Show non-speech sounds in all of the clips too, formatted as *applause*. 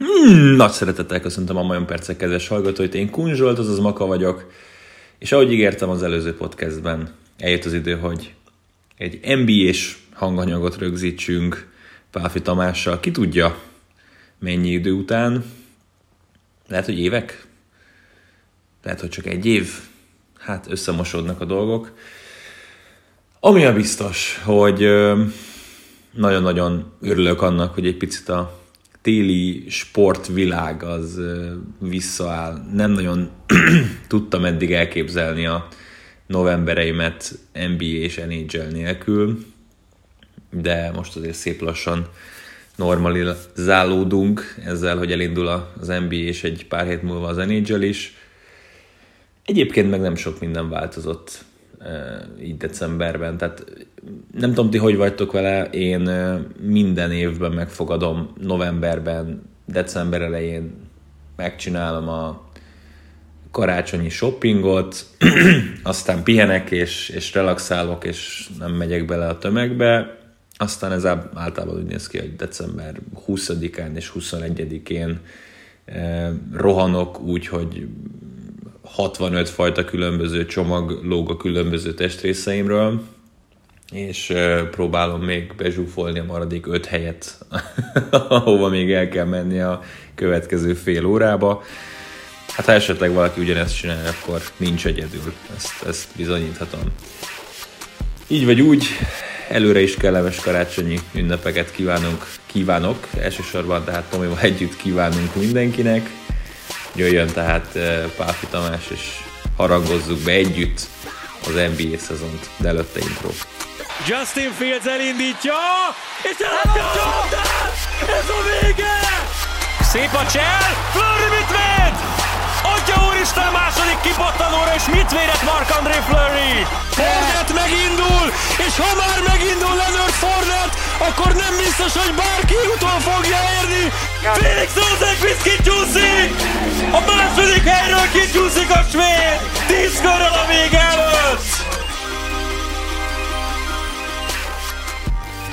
Hmm, nagy szeretettel köszöntöm a Majon Percek kedves hallgatóit. Én Kun Zsolt, azaz Maka vagyok, és ahogy ígértem az előző podcastben, eljött az idő, hogy egy NBA-s hanganyagot rögzítsünk Pálfi Tamással. Ki tudja, mennyi idő után? Lehet, hogy évek? Lehet, hogy csak egy év? Hát összemosodnak a dolgok. Ami a biztos, hogy nagyon-nagyon örülök annak, hogy egy picit a téli sportvilág az visszaáll. Nem nagyon *clears throat* tudtam eddig elképzelni a novembereimet NBA és NHL nélkül, de most azért szép lassan normalizálódunk ezzel, hogy elindul az NBA és egy pár hét múlva az NHL is. Egyébként meg nem sok minden változott így decemberben, tehát nem tudom ti, hogy vagytok vele, én minden évben megfogadom novemberben, december elején megcsinálom a karácsonyi shoppingot, *clears throat* aztán pihenek és, és relaxálok, és nem megyek bele a tömegbe, aztán ez általában úgy néz ki, hogy december 20-án és 21-én rohanok úgy, hogy 65 fajta különböző csomag lóg a különböző testrészeimről, és próbálom még bezsúfolni a maradék öt helyet, *laughs* ahova még el kell menni a következő fél órába. Hát ha esetleg valaki ugyanezt csinálja, akkor nincs egyedül, ezt, ezt bizonyíthatom. Így vagy úgy, előre is kellemes karácsonyi ünnepeket kívánunk, kívánok, elsősorban tehát Tomival együtt kívánunk mindenkinek. Jöjjön tehát Páfi Tamás, és harangozzuk be együtt az NBA szezont, de előtte intro. Justin Fields elindítja, és eladja Jordan! Ez a vége! Szép a csel, Flurry mit véd? Atya úristen második kipattanóra, és mit védett Mark-André Flurry? Fournette megindul, és ha már megindul Leonard Fournette, akkor nem biztos, hogy bárki utol fogja érni. Felix Rosenqvist kicsúszik! A második helyről kicsúszik a svéd! Tíz körrel a vége előtt!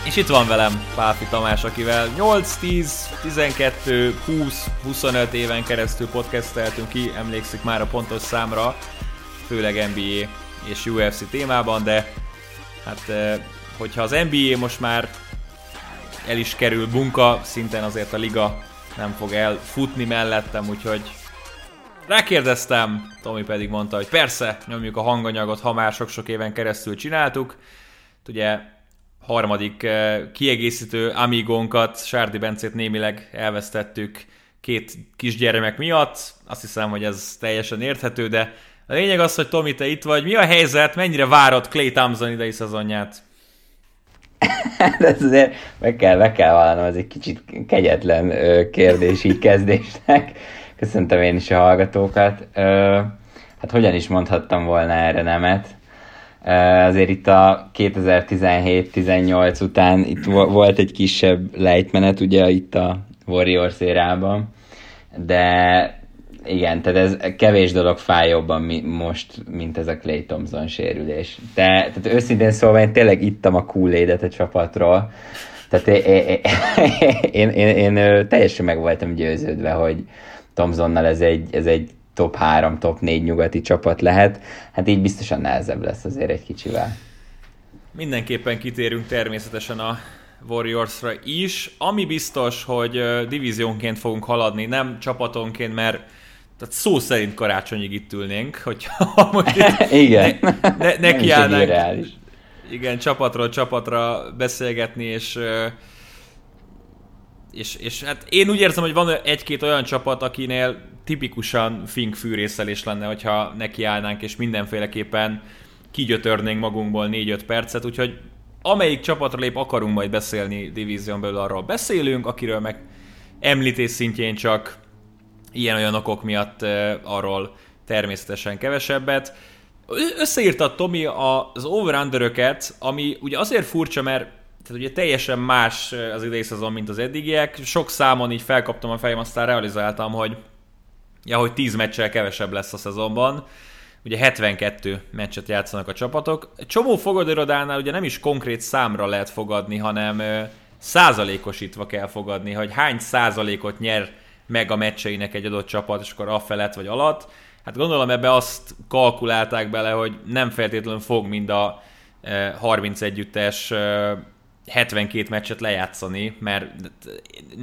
És itt van velem Pálfi Tamás, akivel 8, 10, 12, 20, 25 éven keresztül podcasteltünk ki, emlékszik már a pontos számra, főleg NBA és UFC témában, de hát hogyha az NBA most már el is kerül bunka, szinten azért a liga nem fog elfutni mellettem, úgyhogy rákérdeztem, Tomi pedig mondta, hogy persze, nyomjuk a hanganyagot, ha már sok-sok éven keresztül csináltuk. Ugye harmadik kiegészítő amigónkat, Sárdi Bencét némileg elvesztettük két kisgyermek miatt. Azt hiszem, hogy ez teljesen érthető, de a lényeg az, hogy Tomi, te itt vagy. Mi a helyzet? Mennyire várod Clay Thompson idei szezonját? *laughs* De ez azért meg kell, meg kell vallanom, ez egy kicsit kegyetlen kérdés így kezdésnek. Köszöntöm én is a hallgatókat. Hát hogyan is mondhattam volna erre nemet? Azért itt a 2017-18 után itt volt egy kisebb lejtmenet, ugye itt a Warriors érában, de igen, tehát ez kevés dolog fáj jobban mi, most, mint ez a Clay Thompson sérülés. De tehát őszintén szólva én tényleg ittam a kool a csapatról, tehát *laughs* én, én, én, én, én teljesen meg voltam győződve, hogy Thompsonnal ez egy, ez egy top 3, top 4 nyugati csapat lehet. Hát így biztosan nehezebb lesz azért egy kicsivel. Mindenképpen kitérünk természetesen a Warriorsra is. Ami biztos, hogy divíziónként fogunk haladni, nem csapatonként, mert tehát szó szerint karácsonyig itt ülnénk, hogyha *laughs* most itt *laughs* igen. Ne, ne, nekiállnánk igen, csapatról csapatra beszélgetni, és és, és hát én úgy érzem, hogy van egy-két olyan csapat, akinél tipikusan fink fűrészelés lenne, hogyha nekiállnánk, és mindenféleképpen kigyötörnénk magunkból 4-5 percet, úgyhogy amelyik csapatra lép, akarunk majd beszélni divízión belül, arról beszélünk, akiről meg említés szintjén csak ilyen-olyan okok miatt arról természetesen kevesebbet. Összeírta Tomi az over ami ugye azért furcsa, mert tehát ugye teljesen más az idei szezon, mint az eddigiek. Sok számon így felkaptam a fejem, aztán realizáltam, hogy ja, hogy 10 meccsel kevesebb lesz a szezonban. Ugye 72 meccset játszanak a csapatok. Egy csomó fogadőrodánál ugye nem is konkrét számra lehet fogadni, hanem százalékosítva kell fogadni, hogy hány százalékot nyer meg a meccseinek egy adott csapat, és akkor a felett vagy alatt. Hát gondolom ebbe azt kalkulálták bele, hogy nem feltétlenül fog mind a 30 együttes 72 meccset lejátszani, mert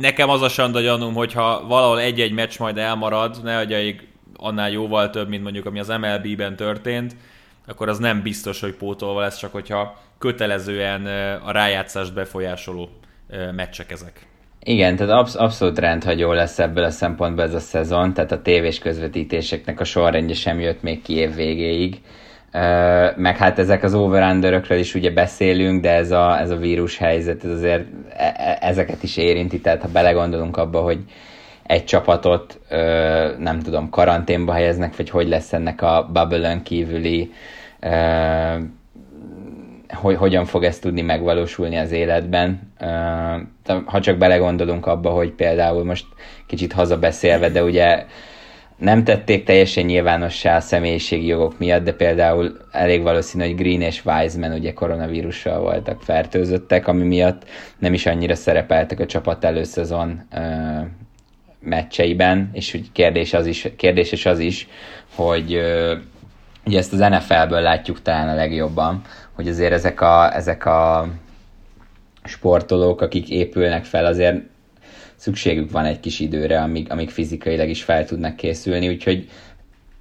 nekem az a sanda gyanúm, hogyha valahol egy-egy meccs majd elmarad, ne adjaig annál jóval több, mint mondjuk ami az MLB-ben történt, akkor az nem biztos, hogy pótolva lesz, csak hogyha kötelezően a rájátszást befolyásoló meccsek ezek. Igen, tehát absz- abszolút rendhagyó lesz ebből a szempontból ez a szezon, tehát a tévés közvetítéseknek a sorrendje sem jött még ki év végéig. Meg hát ezek az over is ugye beszélünk, de ez a, ez a vírus helyzet, ez azért e- e- ezeket is érinti, tehát ha belegondolunk abba, hogy egy csapatot nem tudom, karanténba helyeznek, vagy hogy lesz ennek a bubble kívüli hogy hogyan fog ez tudni megvalósulni az életben. Ha csak belegondolunk abba, hogy például most kicsit hazabeszélve, de ugye nem tették teljesen nyilvánossá a személyiségi jogok miatt, de például elég valószínű, hogy Green és Wiseman ugye koronavírussal voltak fertőzöttek, ami miatt nem is annyira szerepeltek a csapat előszezon meccseiben, és úgy kérdés az is, kérdéses az is, hogy ugye ezt az NFL-ből látjuk talán a legjobban, hogy azért ezek a, ezek a sportolók, akik épülnek fel, azért szükségük van egy kis időre, amíg, amíg fizikailag is fel tudnak készülni, úgyhogy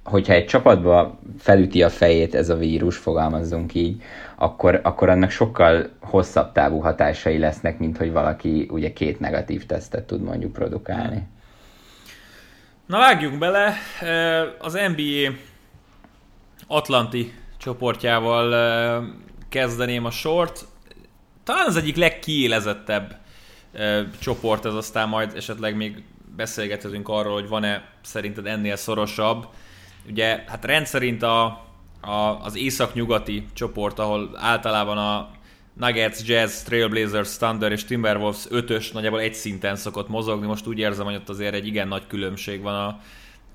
hogyha egy csapatba felüti a fejét ez a vírus, fogalmazzunk így, akkor, akkor annak sokkal hosszabb távú hatásai lesznek, mint hogy valaki ugye két negatív tesztet tud mondjuk produkálni. Na vágjunk bele, az NBA Atlanti csoportjával kezdeném a sort. Talán az egyik legkiélezettebb csoport ez, aztán majd esetleg még beszélgethetünk arról, hogy van-e szerinted ennél szorosabb. Ugye, hát rendszerint a, a, az észak-nyugati csoport, ahol általában a Nuggets, Jazz, Trailblazers, Thunder és Timberwolves ötös nagyjából egy szinten szokott mozogni. Most úgy érzem, hogy ott azért egy igen nagy különbség van a,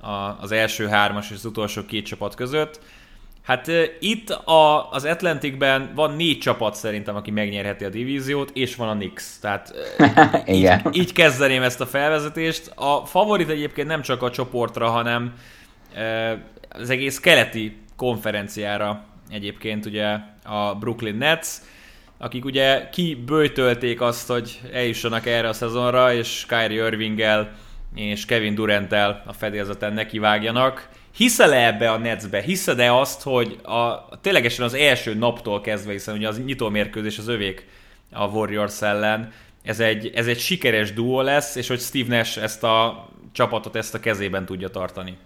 a, az első hármas és az utolsó két csapat között. Hát itt a, az Atlanticben van négy csapat szerintem, aki megnyerheti a divíziót, és van a Knicks. Tehát uh, *laughs* így, így kezdeném ezt a felvezetést. A favorit egyébként nem csak a csoportra, hanem az egész keleti konferenciára egyébként ugye a Brooklyn Nets akik ugye kibőjtölték azt, hogy eljussanak erre a szezonra, és Kyrie Irvinggel és Kevin Durantel a fedélzeten nekivágjanak. Hiszel-e ebbe a Netsbe? Hiszed-e azt, hogy a, ténylegesen az első naptól kezdve, hiszen ugye az nyitómérkőzés az övék a Warriors ellen, ez egy, ez egy sikeres duó lesz, és hogy Steve Nash ezt a csapatot ezt a kezében tudja tartani?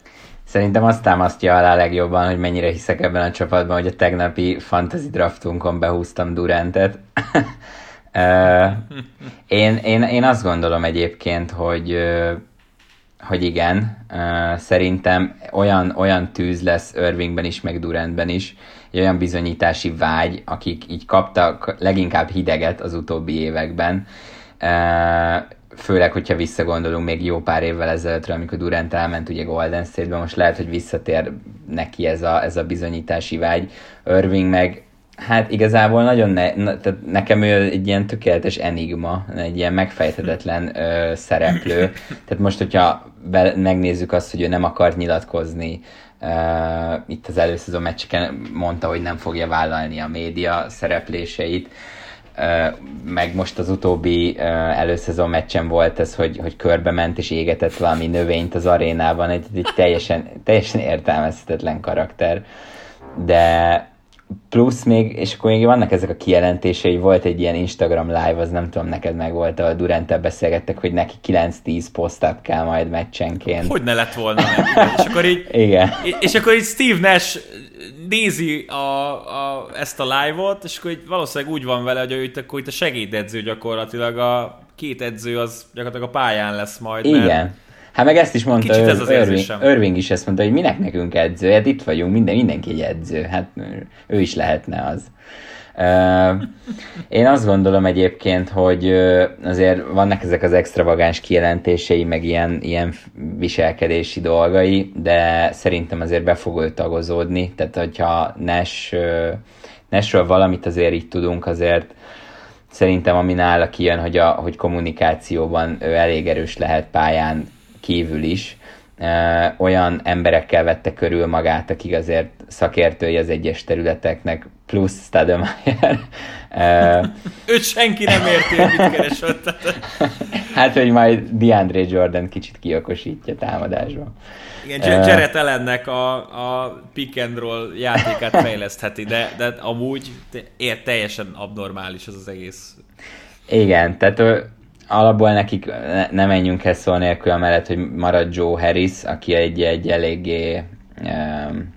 Szerintem azt támasztja alá legjobban, hogy mennyire hiszek ebben a csapatban, hogy a tegnapi fantasy draftunkon behúztam Durantet. *laughs* én, én, én azt gondolom egyébként, hogy hogy igen, szerintem olyan, olyan tűz lesz Irvingben is, meg Durantben is, egy olyan bizonyítási vágy, akik így kaptak leginkább hideget az utóbbi években, főleg, hogyha visszagondolunk még jó pár évvel ezelőttre, amikor Durant elment ugye Golden State-be, most lehet, hogy visszatér neki ez a, ez a bizonyítási vágy. Irving meg Hát igazából nagyon ne, tehát nekem ő egy ilyen tökéletes enigma, egy ilyen megfejthetetlen ö, szereplő. Tehát most, hogyha be, megnézzük azt, hogy ő nem akart nyilatkozni, ö, itt az előszezon meccseken mondta, hogy nem fogja vállalni a média szerepléseit, meg most az utóbbi előszezon meccsen volt ez, hogy, hogy körbe ment és égetett valami növényt az arénában, egy, egy teljesen, teljesen értelmezhetetlen karakter. De plusz még, és akkor még vannak ezek a kijelentései, volt egy ilyen Instagram live, az nem tudom, neked meg volt, a Durant beszélgettek, hogy neki 9-10 posztát kell majd meccsenként. Hogy ne lett volna meg. és akkor így, Igen. *laughs* És akkor így Steve Nash nézi a, a, ezt a live-ot, és akkor így valószínűleg úgy van vele, hogy itt, akkor itt a segédedző gyakorlatilag, a két edző az gyakorlatilag a pályán lesz majd. Igen. Mert Hát meg ezt is mondta Kicsit ez az Irving, Irving is ezt mondta, hogy minek nekünk edző, hát itt vagyunk, minden, mindenki egy edző, hát ő is lehetne az. Én azt gondolom egyébként, hogy azért vannak ezek az extravagáns kijelentései, meg ilyen, ilyen viselkedési dolgai, de szerintem azért be fog ő tagozódni, tehát hogyha Nash, Nashről valamit azért így tudunk, azért szerintem ami nála kijön, hogy, a, hogy kommunikációban ő elég erős lehet pályán kívül is olyan emberekkel vette körül magát, akik azért szakértői az egyes területeknek, plusz Stademeyer. Őt senki nem érti, hogy mit keresett. *laughs* hát, hogy majd DeAndre Jordan kicsit kiokosítja támadásban. Igen, Jared Ellennek a, a pick and roll játékát fejlesztheti, de, de amúgy teljesen abnormális az az egész. Igen, tehát alapból nekik ne, ne menjünk el szó nélkül amellett, hogy marad Joe Harris, aki egy, egy eléggé um,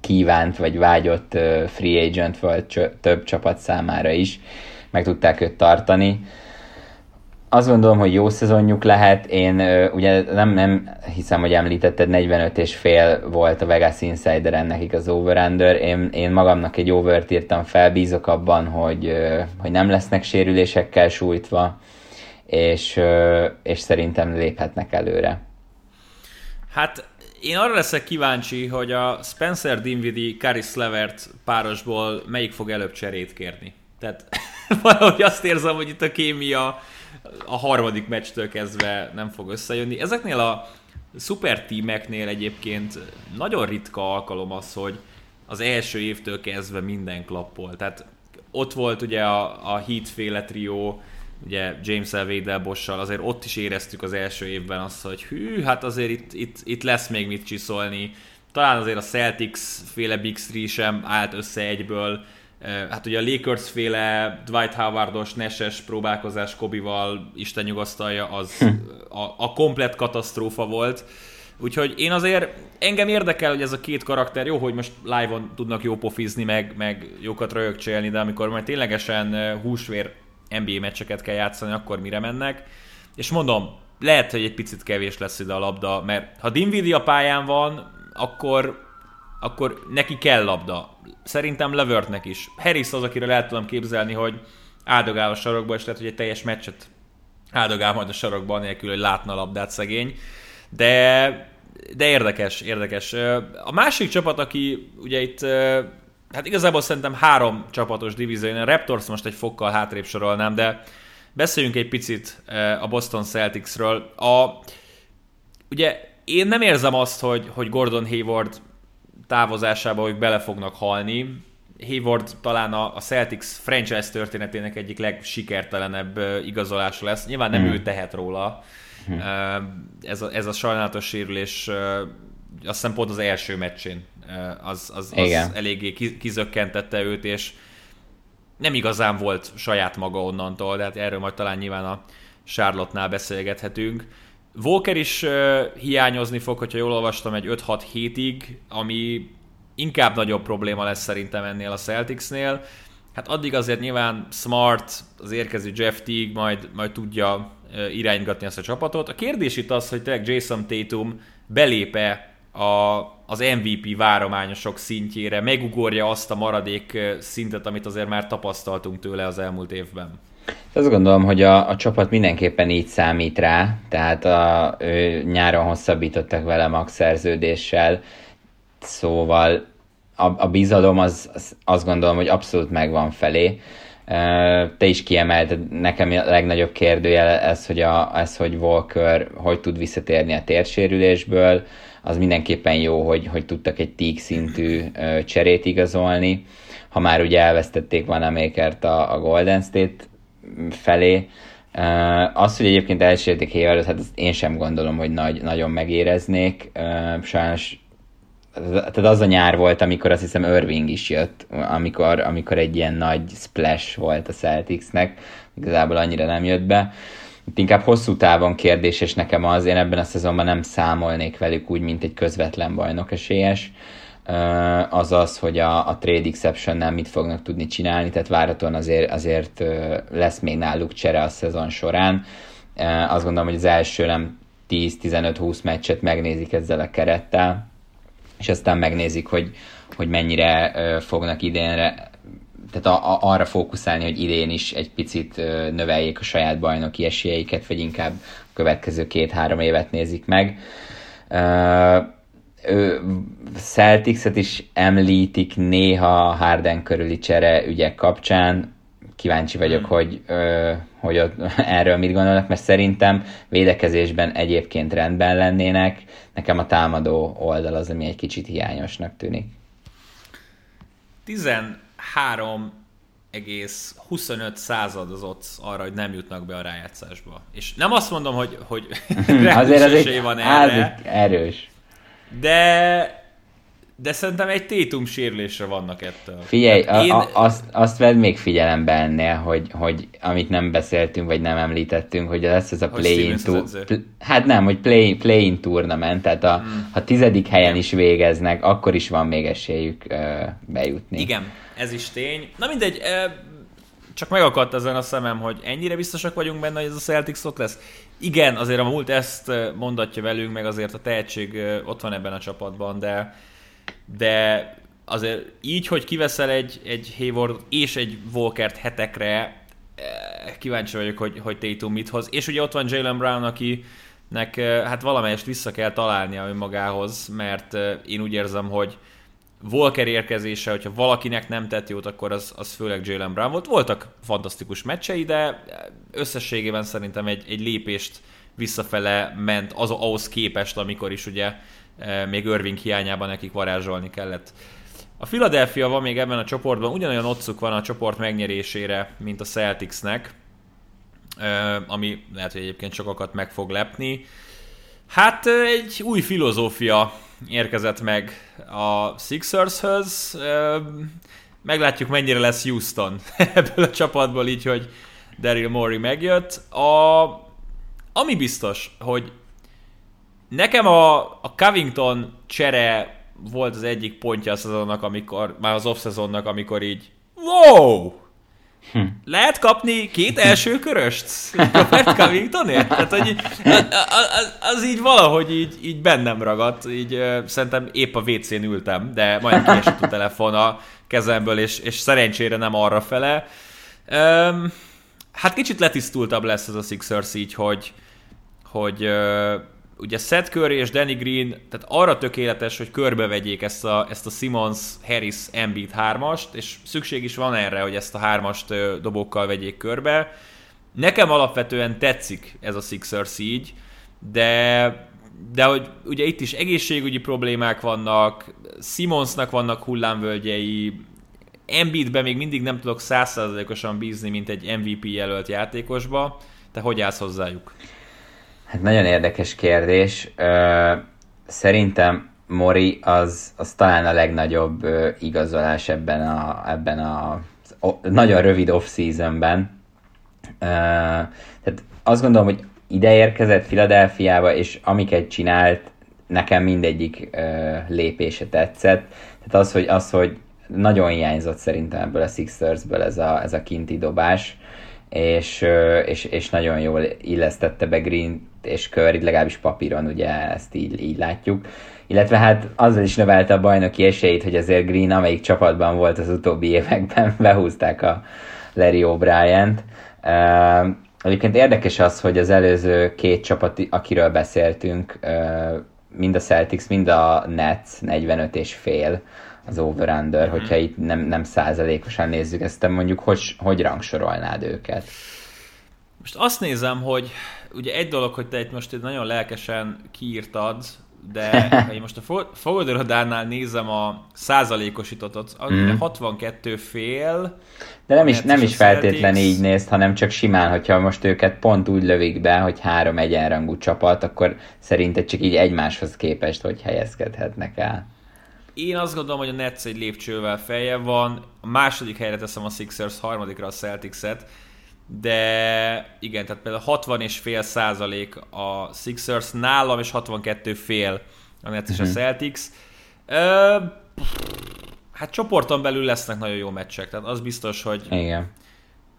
kívánt vagy vágyott uh, free agent volt több csapat számára is. Meg tudták őt tartani azt gondolom, hogy jó szezonjuk lehet. Én ugye nem, nem hiszem, hogy említetted, 45 és fél volt a Vegas Insider nekik az over én, én magamnak egy overt írtam fel, bízok abban, hogy, hogy nem lesznek sérülésekkel sújtva, és, és szerintem léphetnek előre. Hát én arra leszek kíváncsi, hogy a Spencer Dinwiddie, Caris Levert párosból melyik fog előbb cserét kérni. Tehát *laughs* valahogy azt érzem, hogy itt a kémia a harmadik meccstől kezdve nem fog összejönni. Ezeknél a szuper tímeknél egyébként nagyon ritka alkalom az, hogy az első évtől kezdve minden klappol. Tehát ott volt ugye a, a Heat féle trió, ugye James Elvédel Bossal, azért ott is éreztük az első évben azt, hogy hű, hát azért itt, itt, itt lesz még mit csiszolni. Talán azért a Celtics féle Big Three sem állt össze egyből, Hát ugye a Lakers féle Dwight Howardos, Neses próbálkozás Kobival, Isten nyugasztalja, az hm. a, a komplet katasztrófa volt. Úgyhogy én azért, engem érdekel, hogy ez a két karakter, jó, hogy most live-on tudnak jó pofizni, meg, meg jókat rögcsélni, de amikor majd ténylegesen húsvér NBA meccseket kell játszani, akkor mire mennek. És mondom, lehet, hogy egy picit kevés lesz ide a labda, mert ha Dinwiddie a pályán van, akkor akkor neki kell labda. Szerintem Levörtnek is. Harris az, akire el tudom képzelni, hogy áldogál a sarokba, és lehet, hogy egy teljes meccset áldogál majd a sarokban, nélkül, hogy látna a labdát szegény. De, de érdekes, érdekes. A másik csapat, aki ugye itt hát igazából szerintem három csapatos divízió, a Raptors most egy fokkal hátrébb sorolnám, de beszéljünk egy picit a Boston Celticsről. A, ugye én nem érzem azt, hogy, hogy Gordon Hayward távozásába ők bele fognak halni. Hayward talán a, Celtics franchise történetének egyik legsikertelenebb igazolása lesz. Nyilván nem hmm. ő tehet róla. Hmm. Ez, a, ez a sajnálatos sérülés azt hiszem pont az első meccsén az, az, az eléggé kizökkentette őt, és nem igazán volt saját maga onnantól, de hát erről majd talán nyilván a Charlotte-nál beszélgethetünk. Volker is hiányozni fog, hogyha jól olvastam, egy 5-6 hétig, ami inkább nagyobb probléma lesz szerintem ennél a Celticsnél. Hát addig azért nyilván Smart, az érkező Jeff Teague majd, majd tudja iránygatni ezt a csapatot. A kérdés itt az, hogy tényleg Jason Tatum belépe a, az MVP várományosok szintjére, megugorja azt a maradék szintet, amit azért már tapasztaltunk tőle az elmúlt évben. Azt gondolom, hogy a, a csapat mindenképpen így számít rá, tehát a, ő, nyáron hosszabbítottak vele max szerződéssel, szóval a, a bizalom az, az, azt gondolom, hogy abszolút megvan felé. Te is kiemelted, nekem a legnagyobb kérdőjel ez, hogy, a, ez, hogy Walker hogy tud visszatérni a térsérülésből, az mindenképpen jó, hogy, hogy tudtak egy tíg szintű cserét igazolni. Ha már ugye elvesztették Van Amakert a, a Golden State felé. Uh, az, hogy egyébként elsérték Haywardot, hát én sem gondolom, hogy nagy, nagyon megéreznék. Uh, sajnos tehát az a nyár volt, amikor azt hiszem Irving is jött, amikor, amikor egy ilyen nagy splash volt a Celticsnek, igazából annyira nem jött be. Itt inkább hosszú távon kérdéses nekem az, én ebben a szezonban nem számolnék velük úgy, mint egy közvetlen bajnok esélyes az az, hogy a, a Trade Exception-nel mit fognak tudni csinálni, tehát várhatóan azért, azért lesz még náluk csere a szezon során. Azt gondolom, hogy az első nem 10-15-20 meccset megnézik ezzel a kerettel, és aztán megnézik, hogy, hogy mennyire fognak idénre tehát a, a, arra fókuszálni, hogy idén is egy picit növeljék a saját bajnoki esélyeiket, vagy inkább a következő két-három évet nézik meg Celtics-et is említik néha Harden körüli csere ügyek kapcsán. kíváncsi vagyok, hmm. hogy, ö, hogy ott, *laughs* erről mit gondolnak, mert szerintem védekezésben egyébként rendben lennének, nekem a támadó oldal az, ami egy kicsit hiányosnak tűnik. 13 egész 25 század az ott arra, hogy nem jutnak be a rájátszásba. És nem azt mondom, hogy, hogy *laughs* azért az egy, van erre. erős. De de szerintem egy tétum sérülésre vannak ettől. Figyelj, a, én... a, azt, azt vedd még figyelembe ennél, hogy, hogy amit nem beszéltünk, vagy nem említettünk, hogy lesz ez a play-in tour... Pl- hát nem, hogy play, play-in tournament, tehát a, hmm. ha tizedik helyen is végeznek, akkor is van még esélyük uh, bejutni. Igen, ez is tény. Na mindegy, uh, csak megakadt ezen a szemem, hogy ennyire biztosak vagyunk benne, hogy ez a Celtics ott lesz. Igen, azért a múlt ezt mondatja velünk, meg azért a tehetség ott van ebben a csapatban, de de azért így, hogy kiveszel egy, egy Hayward és egy Walkert hetekre, kíváncsi vagyok, hogy, hogy Tatum mit hoz. És ugye ott van Jalen Brown, akinek eh, hát valamelyest vissza kell találnia önmagához, mert én úgy érzem, hogy Walker érkezése, hogyha valakinek nem tett jót, akkor az, az főleg Jalen Brown volt. Voltak fantasztikus meccsei, de összességében szerintem egy, egy lépést visszafele ment az ahhoz képest, amikor is ugye Eh, még Irving hiányában nekik varázsolni kellett. A Philadelphia van még ebben a csoportban, ugyanolyan otcuk van a csoport megnyerésére, mint a Celticsnek, eh, ami lehet, hogy egyébként sokakat meg fog lepni. Hát eh, egy új filozófia érkezett meg a Sixershöz. Meglátjuk, mennyire lesz Houston *laughs* ebből a csapatból, így, hogy Daryl Morey megjött. A, ami biztos, hogy Nekem a, a Covington csere volt az egyik pontja a szezonnak, amikor, már az off-szezonnak, amikor így wow! Hm. Lehet kapni két első köröst Robert Covingtonért? Tehát, hogy az, az, így valahogy így, így bennem ragadt, így szerintem épp a WC-n ültem, de majd kiesett a telefon a kezemből, és, és szerencsére nem arra fele. Um, hát kicsit letisztultabb lesz ez a Sixers így, hogy, hogy uh, ugye Seth Curry és Danny Green, tehát arra tökéletes, hogy körbevegyék ezt a, ezt a Simmons, Harris, Embiid hármast, és szükség is van erre, hogy ezt a hármast dobókkal vegyék körbe. Nekem alapvetően tetszik ez a Sixers így, de de hogy ugye itt is egészségügyi problémák vannak, Simonsnak vannak hullámvölgyei, Embiidbe még mindig nem tudok százszerzalékosan bízni, mint egy MVP jelölt játékosba. Te hogy állsz hozzájuk? Hát nagyon érdekes kérdés. Szerintem Mori az, az talán a legnagyobb igazolás ebben a, ebben a nagyon rövid off-seasonben. Tehát azt gondolom, hogy ide érkezett Filadelfiába, és amiket csinált, nekem mindegyik lépése tetszett. Tehát az, hogy, az, hogy nagyon hiányzott szerintem ebből a Sixersből ez a, ez a kinti dobás, és, és, és nagyon jól illesztette be Green és Curry, legalábbis papíron ugye ezt így, így látjuk. Illetve hát azzal is növelte a bajnoki esélyt, hogy azért Green amelyik csapatban volt az utóbbi években, *laughs* behúzták a Larry O'Brien-t. Uh, egyébként érdekes az, hogy az előző két csapat, akiről beszéltünk, uh, mind a Celtics, mind a Nets 45 és fél az over-under, mm. hogyha itt nem, nem százalékosan nézzük ezt, te mondjuk hogy, hogy rangsorolnád őket? Most azt nézem, hogy ugye egy dolog, hogy te itt most nagyon lelkesen kiírtad, de ha *laughs* én most a fogadóradánál nézem a százalékosítottat, mm. 62 fél. De nem is, nem is feltétlen így nézt, hanem csak simán, hogyha most őket pont úgy lövik be, hogy három egyenrangú csapat, akkor szerinted csak így egymáshoz képest, hogy helyezkedhetnek el. Én azt gondolom, hogy a Nets egy lépcsővel feljebb van. A második helyre teszem a Sixers, harmadikra a Celtics-et de igen, tehát például 60 és fél százalék a Sixers nálam, és 62 fél a Nets és a. Celtics. Ö, hát csoporton belül lesznek nagyon jó meccsek, tehát az biztos, hogy igen.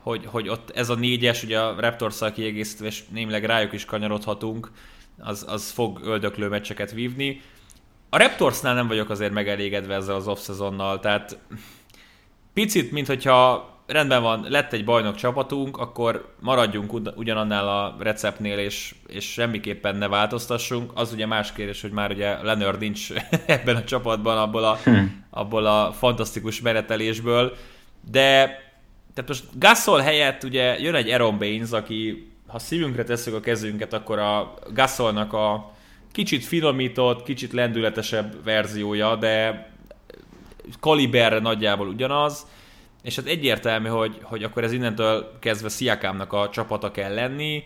Hogy, hogy ott ez a négyes, ugye a Raptors-szal kiegészítve, és némileg rájuk is kanyarodhatunk, az, az fog öldöklő meccseket vívni. A Raptorsnál nem vagyok azért megelégedve ezzel az off-szezonnal, tehát picit, mint hogyha rendben van, lett egy bajnok csapatunk, akkor maradjunk ugyanannál a receptnél, és, és semmiképpen ne változtassunk. Az ugye más kérdés, hogy már ugye Leonard nincs *laughs* ebben a csapatban, abból a, hm. abból a fantasztikus menetelésből, de tehát most Gasol helyett ugye jön egy Aaron Baines, aki ha szívünkre tesszük a kezünket, akkor a Gasolnak a kicsit finomított, kicsit lendületesebb verziója, de kaliberre nagyjából ugyanaz, és hát egyértelmű, hogy, hogy akkor ez innentől kezdve Sziakámnak a csapata kell lenni,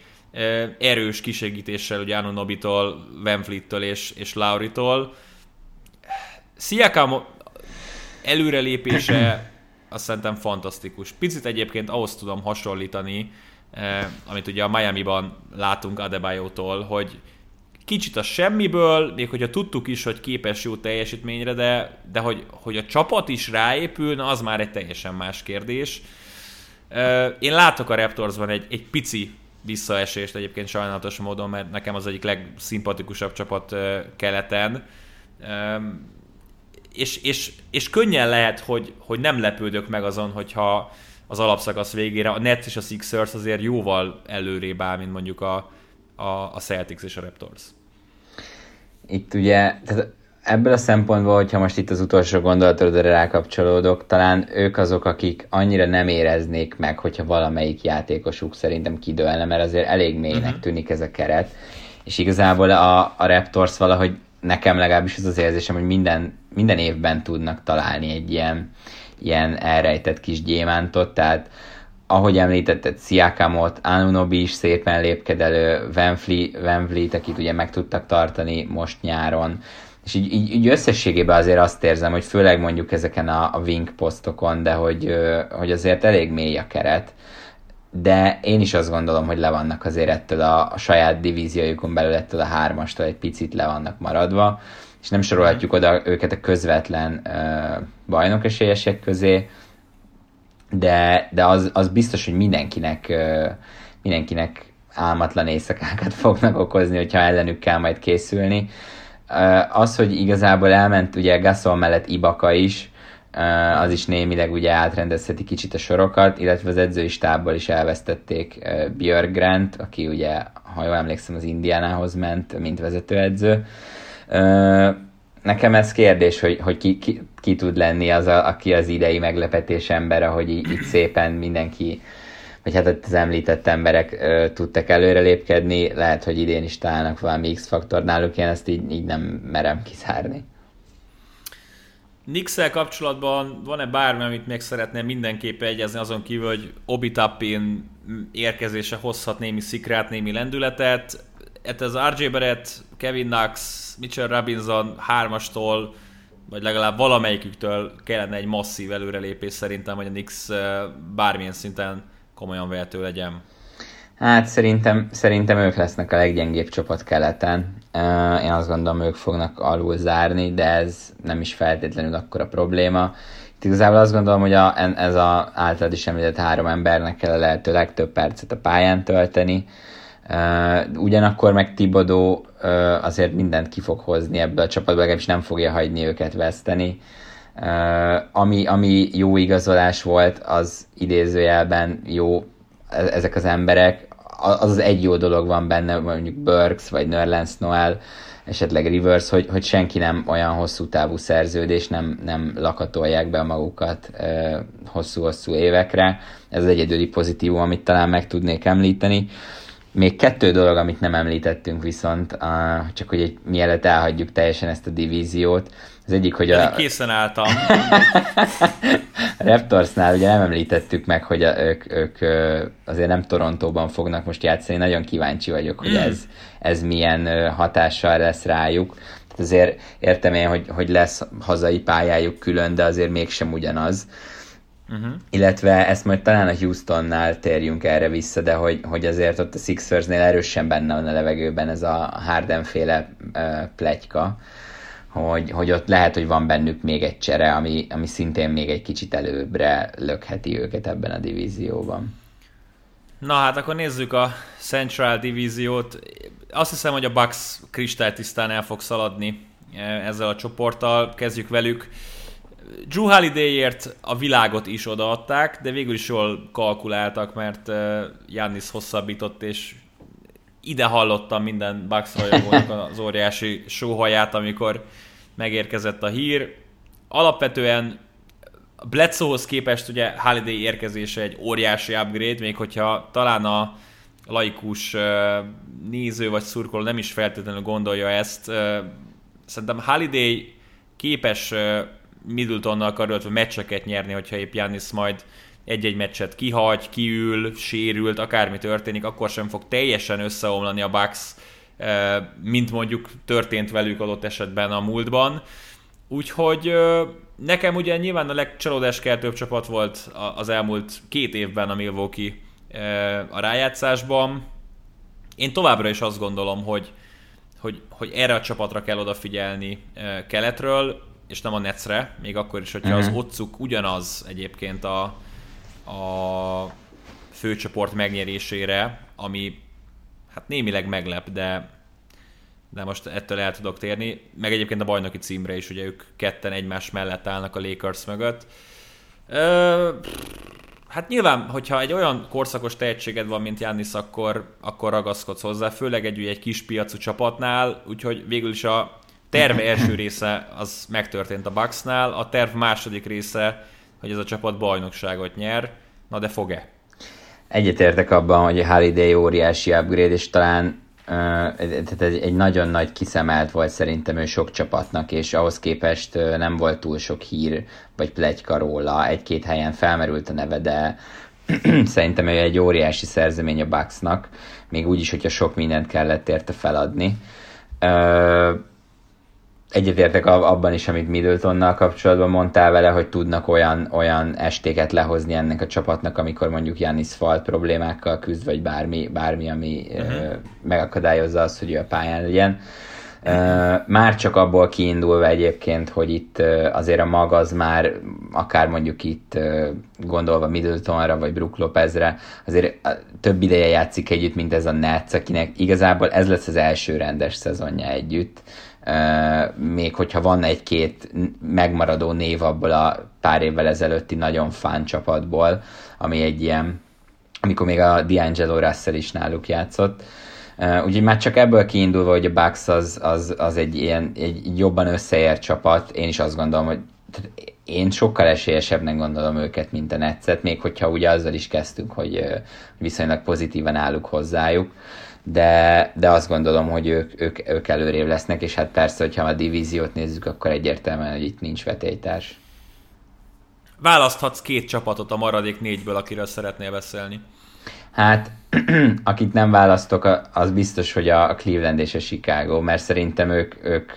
erős kisegítéssel ugye Nobitól, Van Fleet-től és, és Lauritól. Sziakám előrelépése *clears throat* azt szerintem fantasztikus. Picit egyébként ahhoz tudom hasonlítani, amit ugye a Miami-ban látunk Adebayo-tól, hogy kicsit a semmiből, még hogyha tudtuk is, hogy képes jó teljesítményre, de, de hogy, hogy a csapat is ráépül, az már egy teljesen más kérdés. Én látok a Raptorsban egy, egy pici visszaesést egyébként sajnálatos módon, mert nekem az egyik legszimpatikusabb csapat keleten. És, és, és könnyen lehet, hogy, hogy nem lepődök meg azon, hogyha az alapszakasz végére a Nets és a Sixers azért jóval előrébb áll, mint mondjuk a, a, a Celtics és a Raptors. Itt ugye, tehát ebből a szempontból, hogyha most itt az utolsó gondolatodra rákapcsolódok, talán ők azok, akik annyira nem éreznék meg, hogyha valamelyik játékosuk szerintem kidőlne, mert azért elég mélynek uh-huh. tűnik ez a keret. És igazából a, a Raptors valahogy nekem legalábbis az az érzésem, hogy minden, minden évben tudnak találni egy ilyen, ilyen elrejtett kis gyémántot, tehát ahogy említetted, Sziakamot, Anunobi is szépen Vliet, Van Vliet, akit ugye meg tudtak tartani most nyáron, és így, így, így összességében azért azt érzem, hogy főleg mondjuk ezeken a, a wing posztokon, de hogy, hogy azért elég mély a keret, de én is azt gondolom, hogy le vannak azért ettől a, a saját divíziójukon belül ettől a hármastól egy picit le vannak maradva, és nem sorolhatjuk oda őket a közvetlen uh, bajnokesélyesek közé, de, de az, az biztos, hogy mindenkinek, mindenkinek álmatlan éjszakákat *laughs* fognak okozni, hogyha ellenük kell majd készülni. Az, hogy igazából elment ugye Gasol mellett Ibaka is, az is némileg ugye átrendezheti kicsit a sorokat, illetve az edzői stábból is elvesztették Björk Grant, aki ugye, ha jól emlékszem, az Indiánához ment, mint vezetőedző. Nekem ez kérdés, hogy, hogy ki, ki, ki tud lenni az, a, aki az idei meglepetés ember, ahogy így, így szépen mindenki, vagy hát az említett emberek ö, tudtak előrelépkedni, lehet, hogy idén is találnak valami X-faktor náluk, én ezt így, így nem merem kizárni. nix kapcsolatban van-e bármi, amit még szeretném mindenképp egyezni, azon kívül, hogy Obi Tappin érkezése hozhat némi szikrát, némi lendületet. Hát ez RJ Barrett, Kevin Knox, Mitchell Robinson hármastól, vagy legalább valamelyiküktől kellene egy masszív előrelépés szerintem, hogy a Knicks bármilyen szinten komolyan vehető legyen. Hát szerintem, szerintem ők lesznek a leggyengébb csapat keleten. Én azt gondolom, ők fognak alul zárni, de ez nem is feltétlenül akkor a probléma. Itt igazából azt gondolom, hogy a, ez a általad is említett három embernek kell a lehető legtöbb percet a pályán tölteni. Ugyanakkor meg Tibodó azért mindent ki fog hozni ebből a csapatból, legalábbis nem fogja hagyni őket veszteni. Ami, ami jó igazolás volt, az idézőjelben jó e, ezek az emberek, az az egy jó dolog van benne, mondjuk Burks vagy Nerlens Noel, esetleg Rivers, hogy, hogy senki nem olyan hosszú távú szerződés, nem, nem lakatolják be magukat hosszú-hosszú évekre. Ez az egyedüli pozitívum, amit talán meg tudnék említeni. Még kettő dolog, amit nem említettünk viszont, uh, csak hogy egy, mielőtt elhagyjuk teljesen ezt a divíziót. Az egyik, hogy a... Készen álltam. a *laughs* Raptorsnál ugye nem említettük meg, hogy a, ők, ők azért nem Torontóban fognak most játszani. Nagyon kíváncsi vagyok, hogy mm. ez, ez milyen hatással lesz rájuk. Azért értem én, hogy, hogy lesz hazai pályájuk külön, de azért mégsem ugyanaz. Uh-huh. Illetve ezt majd talán a Houstonnál térjünk erre vissza, de hogy, hogy azért ott a Sixersnél erősen benne van a levegőben ez a Harden-féle uh, pletyka, hogy, hogy ott lehet, hogy van bennük még egy csere, ami, ami szintén még egy kicsit előbbre lökheti őket ebben a divízióban. Na hát akkor nézzük a Central divíziót. Azt hiszem, hogy a Bucks kristálytisztán el fog szaladni ezzel a csoporttal. Kezdjük velük. Drew Holidayért a világot is odaadták, de végül is jól kalkuláltak, mert Jannis hosszabbított, és ide hallottam minden Bucks rajongónak az óriási sóhaját, amikor megérkezett a hír. Alapvetően Bledsoehoz képest ugye Holiday érkezése egy óriási upgrade, még hogyha talán a laikus néző vagy szurkoló nem is feltétlenül gondolja ezt. Szerintem Holiday képes Middletonnal karöltve meccseket nyerni, hogyha épp Giannis majd egy-egy meccset kihagy, kiül, sérült, akármi történik, akkor sem fog teljesen összeomlani a Bucks, mint mondjuk történt velük adott esetben a múltban. Úgyhogy nekem ugye nyilván a legcsalódáskeltőbb csapat volt az elmúlt két évben a Milwaukee a rájátszásban. Én továbbra is azt gondolom, hogy, hogy, hogy erre a csapatra kell odafigyelni keletről, és nem a Netsre, még akkor is, hogyha uh-huh. az otcuk ugyanaz egyébként a, a főcsoport megnyerésére, ami hát némileg meglep, de de most ettől el tudok térni. Meg egyébként a bajnoki címre is, ugye ők ketten egymás mellett állnak a Lakers mögött. Ö, hát nyilván, hogyha egy olyan korszakos tehetséged van, mint Jannis, akkor, akkor ragaszkodsz hozzá, főleg egy, egy kis piacú csapatnál, úgyhogy végül is a terve első része az megtörtént a Bucksnál, a terv második része, hogy ez a csapat bajnokságot nyer, na de fog-e? Egyetértek abban, hogy a Holiday óriási upgrade, és talán tehát egy, egy nagyon nagy kiszemelt volt szerintem ő sok csapatnak, és ahhoz képest nem volt túl sok hír vagy plegyka róla. Egy-két helyen felmerült a neve, de *clears throat* szerintem ő egy óriási szerzemény a Bucksnak, még úgy is, hogyha sok mindent kellett érte feladni egyetértek abban is, amit Middletonnal kapcsolatban mondtál vele, hogy tudnak olyan, olyan estéket lehozni ennek a csapatnak, amikor mondjuk Janis falt problémákkal küzd, vagy bármi, bármi ami uh-huh. megakadályozza azt, hogy ő a pályán legyen. Már csak abból kiindulva egyébként, hogy itt azért a mag az már, akár mondjuk itt gondolva Middletonra vagy Brook Lopezre, azért több ideje játszik együtt, mint ez a Nets, akinek igazából ez lesz az első rendes szezonja együtt még hogyha van egy-két megmaradó név abból a pár évvel ezelőtti nagyon fán csapatból, ami egy ilyen, amikor még a D'Angelo Russell is náluk játszott. Úgyhogy már csak ebből kiindulva, hogy a Bucks az, az, az egy ilyen egy jobban összeért csapat, én is azt gondolom, hogy én sokkal esélyesebbnek gondolom őket, mint a Netszet, még hogyha ugye azzal is kezdtünk, hogy viszonylag pozitívan állunk hozzájuk de, de azt gondolom, hogy ők, ők, ők előrébb lesznek, és hát persze, hogyha a divíziót nézzük, akkor egyértelműen, hogy itt nincs vetélytárs. Választhatsz két csapatot a maradék négyből, akiről szeretnél beszélni. Hát, *clears throat* akit nem választok, az biztos, hogy a Cleveland és a Chicago, mert szerintem ők, ők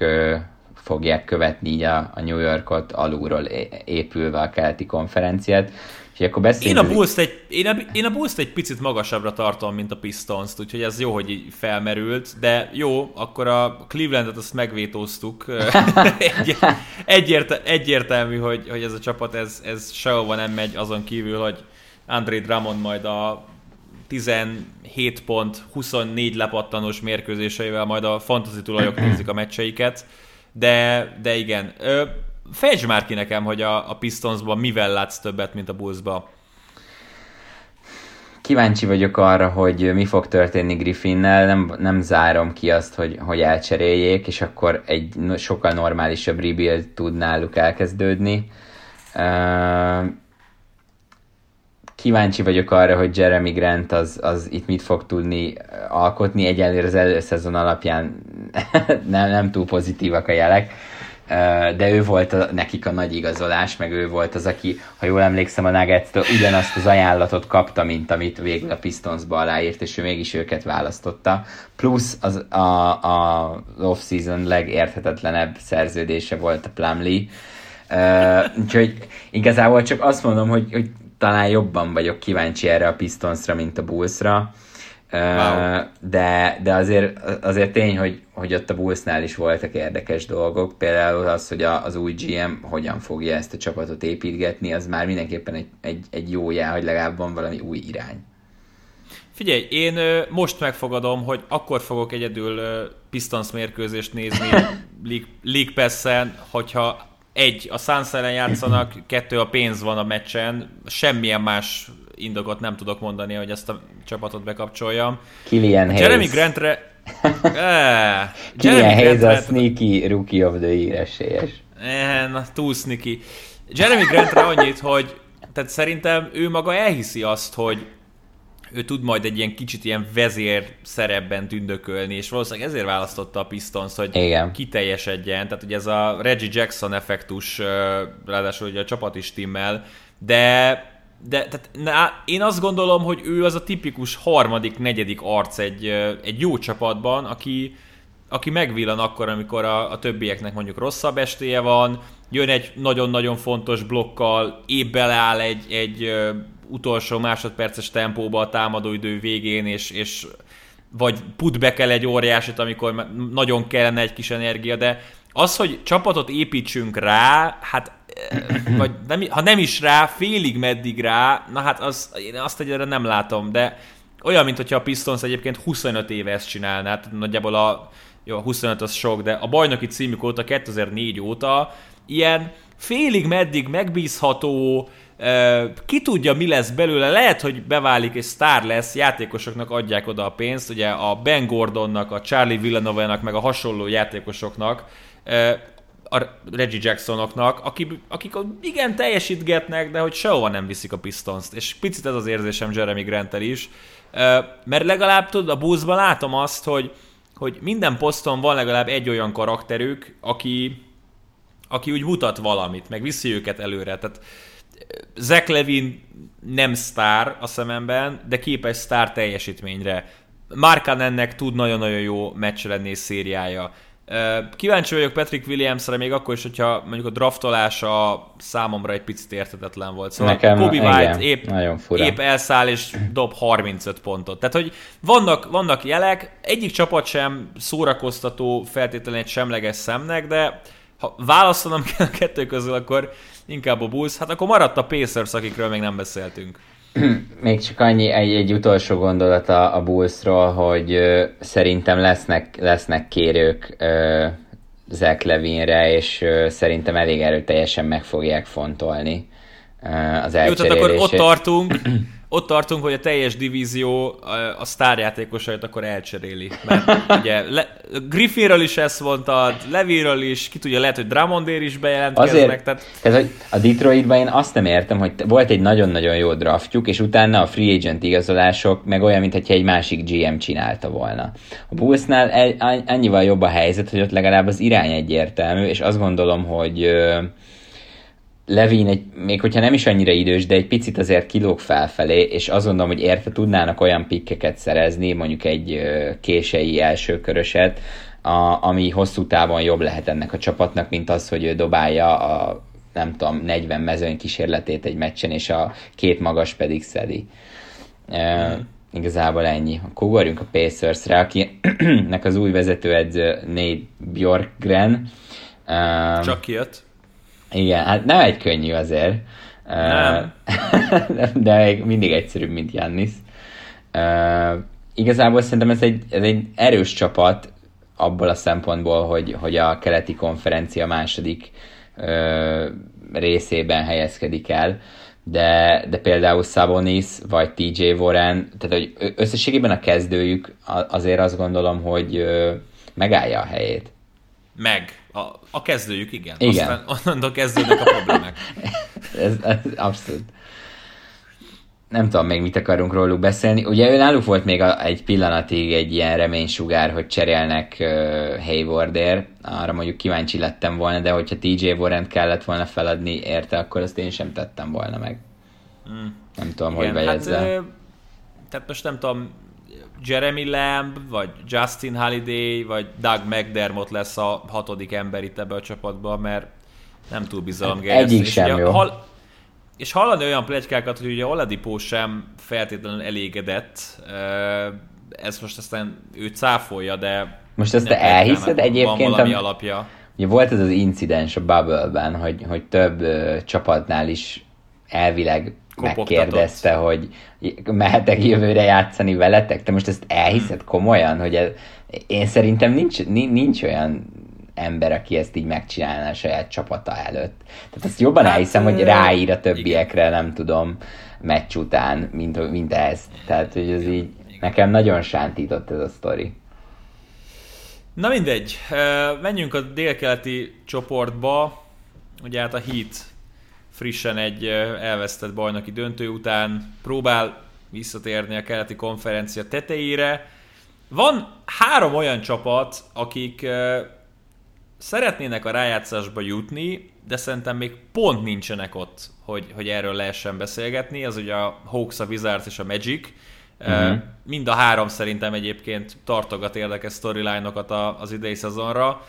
fogják követni így a, a New Yorkot alulról épülve a keleti konferenciát. És akkor én a bulls egy, én a, én a bulls egy picit magasabbra tartom, mint a Pistons-t, úgyhogy ez jó, hogy így felmerült, de jó, akkor a Clevelandet azt megvétóztuk. *laughs* egy, egyért, egyértelmű, hogy, hogy ez a csapat, ez, ez sehova nem megy, azon kívül, hogy André Drummond majd a 17 pont, 24 lepattanós mérkőzéseivel majd a fantasy tulajok *clears throat* nézik a meccseiket, de, de igen. Fejtsd már ki nekem, hogy a, a Pistonsban mivel látsz többet, mint a Bullsban. Kíváncsi vagyok arra, hogy mi fog történni Griffinnel, nem, nem zárom ki azt, hogy, hogy elcseréljék, és akkor egy sokkal normálisabb rebuild tud náluk elkezdődni. Uh, kíváncsi vagyok arra, hogy Jeremy Grant az, az itt mit fog tudni alkotni. Egyelőre az előszezon alapján *laughs* nem, nem túl pozitívak a jelek de ő volt a, nekik a nagy igazolás, meg ő volt az, aki, ha jól emlékszem, a nuggets ugyanazt az ajánlatot kapta, mint amit végül a Pistonsba aláírt, és ő mégis őket választotta. Plusz az, a, a off-season legérthetetlenebb szerződése volt a Plumlee. Uh, úgyhogy igazából csak azt mondom, hogy, hogy talán jobban vagyok kíváncsi erre a Pistonsra, mint a Bullsra. Wow. De, de azért, azért tény, hogy, hogy ott a Bullsnál is voltak érdekes dolgok, például az, hogy az új GM hogyan fogja ezt a csapatot építgetni, az már mindenképpen egy, egy, egy jó jel, hogy legalább van valami új irány. Figyelj, én most megfogadom, hogy akkor fogok egyedül Pistons mérkőzést nézni *laughs* League, League Pass-en, hogyha egy, a Suns ellen játszanak, kettő, a pénz van a meccsen, semmilyen más indokot nem tudok mondani, hogy ezt a csapatot bekapcsoljam. Killian Hayes. Jeremy Grantre... *laughs* eh, Killian Hayes a sneaky rookie of the year esélyes. Eh, na, túl sneaky. Jeremy Grantre annyit, hogy tehát szerintem ő maga elhiszi azt, hogy ő tud majd egy ilyen kicsit ilyen vezér szerepben tündökölni, és valószínűleg ezért választotta a Pistons, hogy Igen. kiteljesedjen. Tehát ugye ez a Reggie Jackson effektus, ráadásul ugye a csapat is timmel, de de tehát, na, én azt gondolom, hogy ő az a tipikus harmadik, negyedik arc egy, egy jó csapatban, aki, aki megvillan akkor, amikor a, a többieknek mondjuk rosszabb estéje van, jön egy nagyon-nagyon fontos blokkal, épp beleáll egy, egy utolsó másodperces tempóba a támadóidő végén, és, és vagy put kell egy óriásit, amikor nagyon kellene egy kis energia, de az, hogy csapatot építsünk rá, hát vagy nem, ha nem is rá, félig meddig rá, na hát az, én azt egyre nem látom, de olyan, mint hogyha a Pistons egyébként 25 éve ezt csinálná, tehát nagyjából a, jó, a 25 az sok, de a bajnoki címük óta, 2004 óta ilyen félig meddig megbízható, ki tudja, mi lesz belőle, lehet, hogy beválik és sztár lesz, játékosoknak adják oda a pénzt, ugye a Ben Gordonnak, a Charlie Villanovának, meg a hasonló játékosoknak, a Reggie Jacksonoknak, akik, akik igen teljesítgetnek, de hogy sehova nem viszik a Pistons-t. És picit ez az érzésem Jeremy grant is, mert legalább tudod, a buszban látom azt, hogy, hogy minden poszton van legalább egy olyan karakterük, aki, aki úgy mutat valamit, meg viszi őket előre. Tehát Zach Levin nem sztár a szememben, de képes sztár teljesítményre. Markan ennek tud nagyon-nagyon jó meccs lenni szériája. Kíváncsi vagyok Patrick Williamsre még akkor is, hogyha mondjuk a draftolása számomra egy picit értetetlen volt. Szóval Nekem, Kobe White igen, épp, nagyon fura. épp elszáll és dob 35 pontot. Tehát, hogy vannak, vannak jelek, egyik csapat sem szórakoztató feltétlenül egy semleges szemnek, de ha választanom kell a kettő közül, akkor inkább a Bulls. Hát akkor maradt a Pacers, akikről még nem beszéltünk. *clears throat* Még csak annyi, egy, egy utolsó gondolat a, a Bullsról, hogy ö, szerintem lesznek, lesznek kérők ö, Zach Levinre, és ö, szerintem elég erőteljesen meg fogják fontolni ö, az elcserélését. Jó, tehát akkor ott tartunk, *clears throat* ott tartunk, hogy a teljes divízió a sztárjátékosait akkor elcseréli. Mert *laughs* ugye le, Griffinről is ezt mondtad, Leviről is, ki tudja, lehet, hogy Drummondér is bejelentkeznek. Azért, tehát... tehát hogy a Detroitban én azt nem értem, hogy volt egy nagyon-nagyon jó draftjuk, és utána a free agent igazolások meg olyan, mintha egy másik GM csinálta volna. A Bullsnál annyival jobb a helyzet, hogy ott legalább az irány egyértelmű, és azt gondolom, hogy Levin, egy, még hogyha nem is annyira idős, de egy picit azért kilóg felfelé, és azt gondolom, hogy érte tudnának olyan pikkeket szerezni, mondjuk egy kései elsőköröset, a, ami hosszú távon jobb lehet ennek a csapatnak, mint az, hogy ő dobálja a nem tudom, 40 mezőny kísérletét egy meccsen, és a két magas pedig szedi. E, igazából ennyi. Akkor ugorjunk a Pacers-re, akinek *clears throat* az új vezetőedző Nate Bjorkgren. Csak kijött. Igen, hát nem egy könnyű azért. Nem. *laughs* de még mindig egyszerűbb, mint Jannis. Uh, igazából szerintem ez egy, ez egy erős csapat abból a szempontból, hogy, hogy a keleti konferencia második uh, részében helyezkedik el, de, de például Sabonis vagy TJ Warren, tehát hogy összességében a kezdőjük azért azt gondolom, hogy uh, megállja a helyét. Meg. A, a kezdőjük, igen. igen. Aztán onnan kezdődnek a problémák. *laughs* ez, ez abszolút. Nem tudom még mit akarunk róluk beszélni. Ugye ő náluk volt még a, egy pillanatig egy ilyen reménysugár, hogy cserélnek uh, Haywardért. Arra mondjuk kíváncsi lettem volna, de hogyha TJ Warren kellett volna feladni érte, akkor azt én sem tettem volna meg. Mm. Nem tudom, igen, hogy bejegyezze. Hát, ö, tehát most nem tudom, Jeremy Lamb, vagy Justin Holiday, vagy Doug McDermott lesz a hatodik ember itt ebbe a csapatban, mert nem túl bizalomgerjesztő. Egyik sem jó. Hall, és hallani olyan plegykákat, hogy ugye Oladipo sem feltétlenül elégedett, ez most aztán ő cáfolja, de... Most ezt te elhiszed egyébként? Van valami alapja. Ugye volt ez az incidens a Bubble-ben, hogy, hogy több uh, csapatnál is elvileg megkérdezte, hogy mehetek jövőre játszani veletek? Te most ezt elhiszed komolyan, hogy ez, én szerintem nincs, nincs olyan ember, aki ezt így megcsinálná a saját csapata előtt. Tehát ezt jobban hát, elhiszem, hogy ráír a többiekre, igen. nem tudom, meccs után, mint, mint ez. Tehát, hogy ez így nekem nagyon sántított ez a sztori. Na mindegy, menjünk a délkeleti csoportba, ugye hát a Heat frissen egy elvesztett bajnoki döntő után próbál visszatérni a keleti konferencia tetejére. Van három olyan csapat, akik szeretnének a rájátszásba jutni, de szerintem még pont nincsenek ott, hogy, hogy erről lehessen beszélgetni. Az ugye a Hawks, a Wizards és a Magic. Uh-huh. Mind a három szerintem egyébként tartogat érdekes storyline-okat az idei szezonra.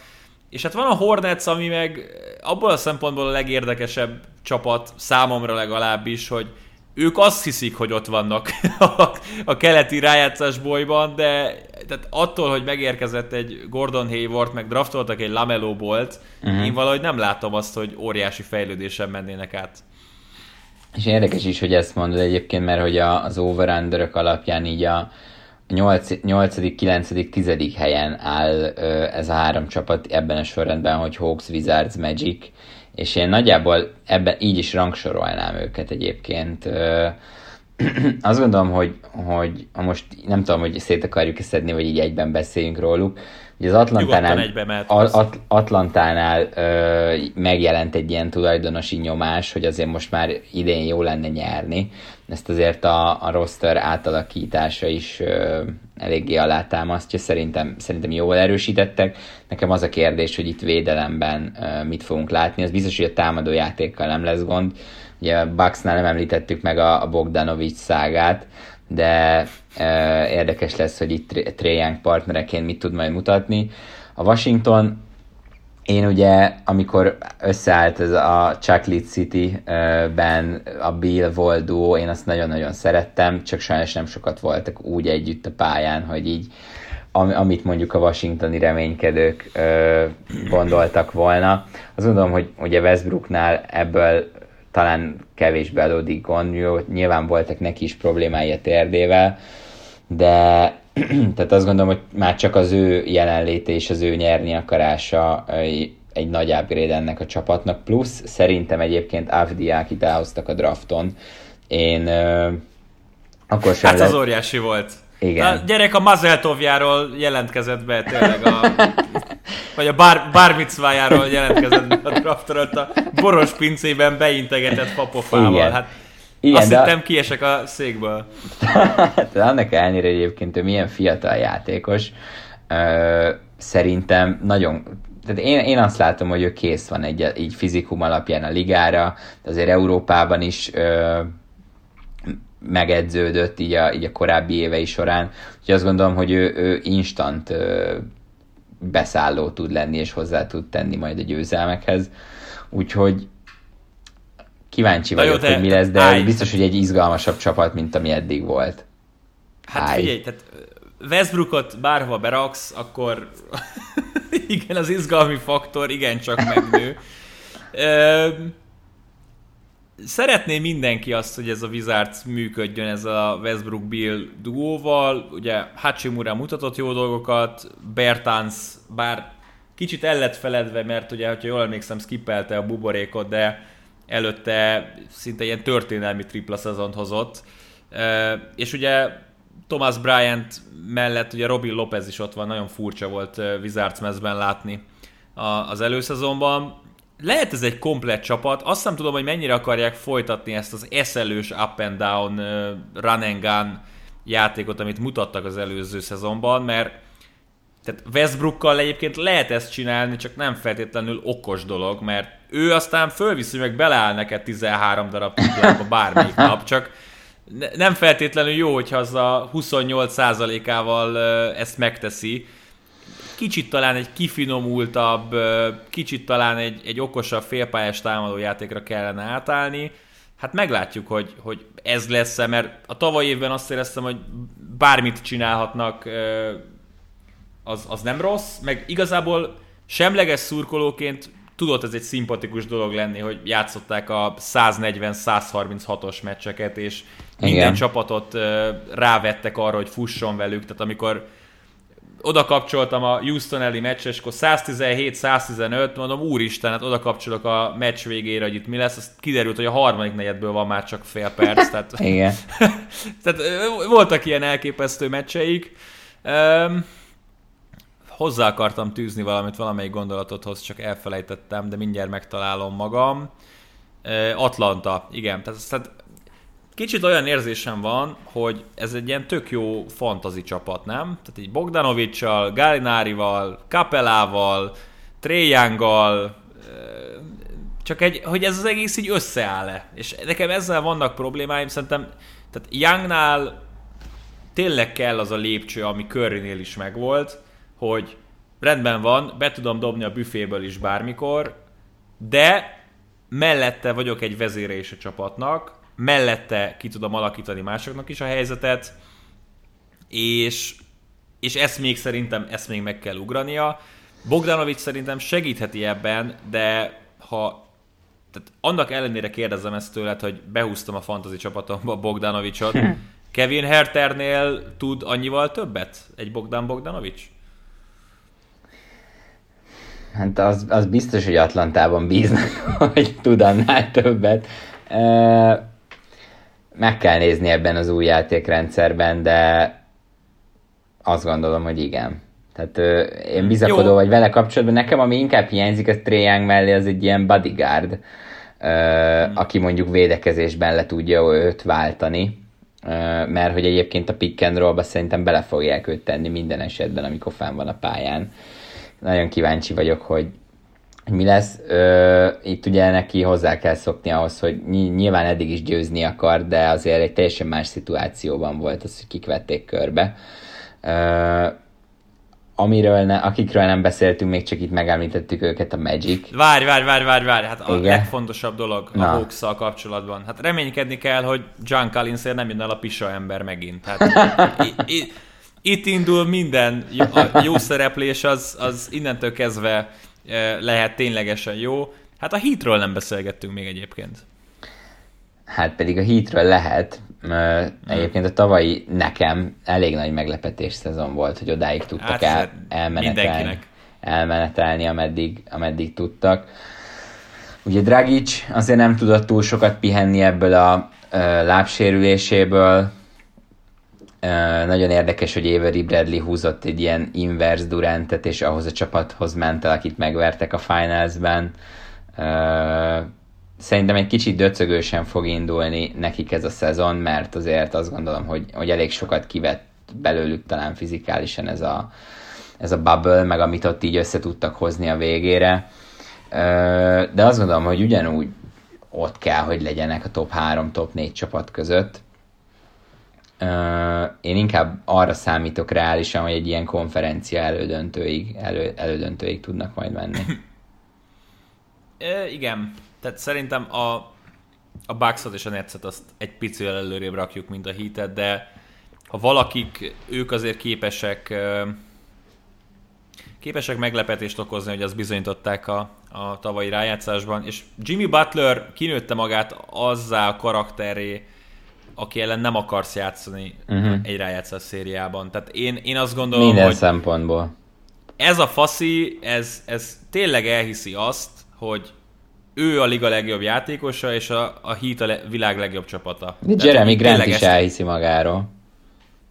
És hát van a Hornets, ami meg abból a szempontból a legérdekesebb csapat, számomra legalábbis, hogy ők azt hiszik, hogy ott vannak a, *laughs* a keleti rájátszás bolyban, de tehát attól, hogy megérkezett egy Gordon Hayward, meg draftoltak egy Lamelo Bolt, uh-huh. én valahogy nem látom azt, hogy óriási fejlődésen mennének át. És érdekes is, hogy ezt mondod egyébként, mert hogy a, az over alapján így a 8., 9., 10. helyen áll ez a három csapat ebben a sorrendben, hogy Hawks, Wizards, Magic, és én nagyjából ebben így is rangsorolnám őket egyébként. *clears throat* Azt gondolom, hogy, hogy most nem tudom, hogy szét akarjuk szedni, vagy így egyben beszéljünk róluk, hogy az Atlantánál, At- Atlantánál ö, megjelent egy ilyen tulajdonosi nyomás, hogy azért most már idén jó lenne nyerni. Ezt azért a, a roster átalakítása is ö, eléggé alátámasztja, szerintem, szerintem jól erősítettek. Nekem az a kérdés, hogy itt védelemben ö, mit fogunk látni. Az biztos, hogy a támadó játékkal nem lesz gond. Ugye a Bucksnál nem említettük meg a, a Bogdanovics szágát, de e, érdekes lesz, hogy itt Trae partnereként mit tud majd mutatni. A Washington, én ugye, amikor összeállt ez a Chocolate City-ben a Bill volt duo, én azt nagyon-nagyon szerettem, csak sajnos nem sokat voltak úgy együtt a pályán, hogy így amit mondjuk a washingtoni reménykedők ö, gondoltak volna. Azt gondolom, hogy ugye Westbrooknál ebből talán kevésbé adódik gond, nyilván voltak neki is problémái a térdével, de *clears throat* tehát azt gondolom, hogy már csak az ő jelenléte és az ő nyerni akarása egy nagy upgrade ennek a csapatnak, plusz szerintem egyébként Avdiák elhoztak a drafton. Én uh, akkor sem Hát az óriási volt. Igen. A gyerek a Mazeltovjáról jelentkezett be tényleg a *laughs* vagy a bár, bármicvájáról jelentkezett a draftra, a boros pincében beintegetett fapofával. Igen. Hát igen, azt de... hittem kiesek a székből. *laughs* Hát annak ellenére egyébként ő milyen fiatal játékos. Ö, szerintem nagyon tehát én, én azt látom, hogy ő kész van egy, így fizikum alapján a ligára, de azért Európában is ö, megedződött így a, így a korábbi évei során, úgyhogy azt gondolom, hogy ő, ő instant ö, beszálló tud lenni, és hozzá tud tenni majd a győzelmekhez. Úgyhogy kíváncsi vagyok, jó, hogy mi lesz, de állj. biztos, hogy egy izgalmasabb csapat, mint ami eddig volt. Hát állj. figyelj, tehát Westbrookot bárhova beraksz, akkor *laughs* igen, az izgalmi faktor igencsak megnő. Szeretné mindenki azt, hogy ez a Wizards működjön, ez a Westbrook Bill duóval. Ugye Hachimura mutatott jó dolgokat, Bertans, bár kicsit el lett feledve, mert ugye, hogyha jól emlékszem, skippelte a buborékot, de előtte szinte ilyen történelmi tripla szezont hozott. És ugye Thomas Bryant mellett ugye Robin Lopez is ott van, nagyon furcsa volt Wizards mezben látni az előszezonban lehet ez egy komplet csapat, azt nem tudom, hogy mennyire akarják folytatni ezt az eszelős up and down run and gun játékot, amit mutattak az előző szezonban, mert tehát Westbrookkal egyébként lehet ezt csinálni, csak nem feltétlenül okos dolog, mert ő aztán fölviszi, meg beleáll neked 13 darab triplába bármelyik *laughs* nap, csak nem feltétlenül jó, hogyha az a 28%-ával ezt megteszi, kicsit talán egy kifinomultabb, kicsit talán egy, egy okosabb félpályás támadójátékra kellene átállni. Hát meglátjuk, hogy, hogy ez lesz-e, mert a tavaly évben azt éreztem, hogy bármit csinálhatnak, az, az nem rossz, meg igazából semleges szurkolóként tudott ez egy szimpatikus dolog lenni, hogy játszották a 140-136-os meccseket, és minden Igen. csapatot rávettek arra, hogy fusson velük, tehát amikor oda kapcsoltam a Houston elli meccsre, és akkor 117-115, mondom, úristen, hát oda kapcsolok a meccs végére, hogy itt mi lesz, azt kiderült, hogy a harmadik negyedből van már csak fél perc, tehát, Igen. *laughs* tehát voltak ilyen elképesztő meccseik. Um, hozzá akartam tűzni valamit, valamelyik gondolatothoz, csak elfelejtettem, de mindjárt megtalálom magam. Atlanta, igen. Tehát, tehát kicsit olyan érzésem van, hogy ez egy ilyen tök jó fantazi csapat, nem? Tehát így Bogdanovicsal, Galinárival, Kapelával, Tréjángal, csak egy, hogy ez az egész így összeáll-e. És nekem ezzel vannak problémáim, szerintem, tehát Youngnál tényleg kell az a lépcső, ami Currynél is megvolt, hogy rendben van, be tudom dobni a büféből is bármikor, de mellette vagyok egy vezére is a csapatnak, mellette ki tudom alakítani másoknak is a helyzetet, és, és ezt még szerintem, ezt még meg kell ugrania. Bogdanovics szerintem segítheti ebben, de ha tehát annak ellenére kérdezem ezt tőled, hogy behúztam a fantasy csapatomba Bogdanovicsot. *laughs* Kevin Herternél tud annyival többet egy Bogdan Bogdanovics? Hát az, az biztos, hogy Atlantában bíznak, *laughs* hogy tud annál többet. Meg kell nézni ebben az új játékrendszerben, de azt gondolom, hogy igen. Tehát én bizakodó Jó. vagy vele kapcsolatban. Nekem, ami inkább hiányzik, az Trae mellé, az egy ilyen bodyguard, hmm. aki mondjuk védekezésben le tudja őt váltani. mert hogy egyébként a pick and roll szerintem bele fogják őt tenni minden esetben, amikor fenn van a pályán. Nagyon kíváncsi vagyok, hogy mi lesz. Ö, itt ugye neki hozzá kell szokni ahhoz, hogy nyilván eddig is győzni akar, de azért egy teljesen más szituációban volt az, hogy kik vették körbe. Ö, amiről ne, akikről nem beszéltünk, még csak itt megemlítettük őket, a Magic. Várj, várj, várj, várj, várj, hát a Igen? legfontosabb dolog a hawks kapcsolatban. Hát reménykedni kell, hogy John collins nem jön el a pisa ember megint. Hát, *laughs* i- i- itt indul minden, a jó szereplés az, az innentől kezdve e, lehet ténylegesen jó. Hát a hitről nem beszélgettünk még egyébként. Hát pedig a hitről lehet. Hmm. Egyébként a tavalyi nekem elég nagy meglepetés szezon volt, hogy odáig tudtak hát, el, elmenetelni, elmenetelni, ameddig, ameddig tudtak. Ugye Dragic azért nem tudott túl sokat pihenni ebből a lábsérüléséből, nagyon érdekes, hogy Avery Bradley húzott egy ilyen inverse Durantet, és ahhoz a csapathoz ment el, akit megvertek a finalsben. Szerintem egy kicsit döcögősen fog indulni nekik ez a szezon, mert azért azt gondolom, hogy, hogy elég sokat kivett belőlük talán fizikálisan ez a, ez a bubble, meg amit ott így össze tudtak hozni a végére. De azt gondolom, hogy ugyanúgy ott kell, hogy legyenek a top 3, top 4 csapat között én inkább arra számítok reálisan, hogy egy ilyen konferencia elődöntőig, elő, elődöntőig tudnak majd menni. *laughs* e, igen, tehát szerintem a, a Bucksot és a Netset azt egy picivel előrébb rakjuk, mint a Heatet, de ha valakik, ők azért képesek képesek meglepetést okozni, hogy azt bizonyították a, a tavalyi rájátszásban, és Jimmy Butler kinőtte magát azzá a karakteré, aki ellen nem akarsz játszani uh-huh. egy rájátszás szériában. Tehát én, én azt gondolom, Minden hogy szempontból. Ez a faszi, ez, ez tényleg elhiszi azt, hogy ő a liga legjobb játékosa, és a, a Heat a le, világ legjobb csapata. De Jeremy Grant is ezt... elhiszi magáról.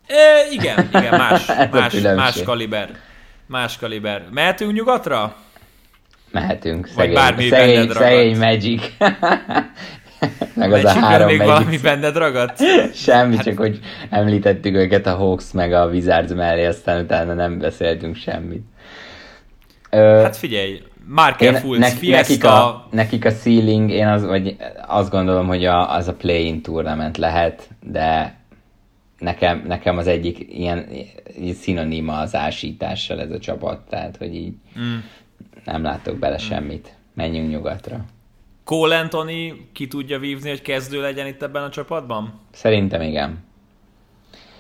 E, igen, igen, más, *laughs* más, más kaliber. Más kaliber. Mehetünk nyugatra? Mehetünk. Szegény, Vagy bármi szegény, szegény Magic. *laughs* *laughs* meg az a három még Magic. valami benned ragadt? *laughs* Semmi, hát... csak hogy említettük őket a Hawks meg a Wizards mellé, aztán utána nem beszéltünk semmit. Ö, hát figyelj, Markel Fultz, ne, Fiesta... Nekik a, nekik a ceiling, én az, vagy azt gondolom, hogy a, az a play-in tournament lehet, de nekem, nekem az egyik ilyen szinoníma az ásítással ez a csapat, tehát hogy így mm. nem látok bele mm. semmit. Menjünk nyugatra. Cole Anthony ki tudja vívni, hogy kezdő legyen itt ebben a csapatban? Szerintem igen.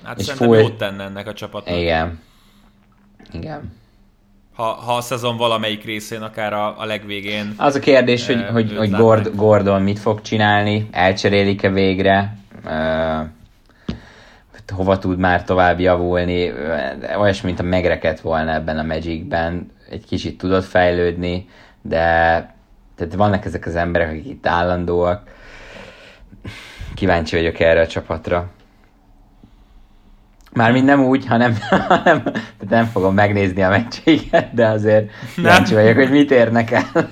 Hát és szerintem full... jót tenne ennek a csapatnak. Igen. Igen. Ha, ha a szezon valamelyik részén, akár a, a legvégén. Az a kérdés, hogy, hogy, hogy Gord, Gordon mit fog csinálni, elcserélik-e végre, uh, hova tud már tovább javulni, olyas, mint a megrekedt volna ebben a Magicben, egy kicsit tudott fejlődni, de tehát vannak ezek az emberek, akik itt állandóak. Kíváncsi vagyok erre a csapatra. Mármint nem úgy, hanem, hanem tehát nem fogom megnézni a meccséget, de azért kíváncsi vagyok, hogy mit érnek el.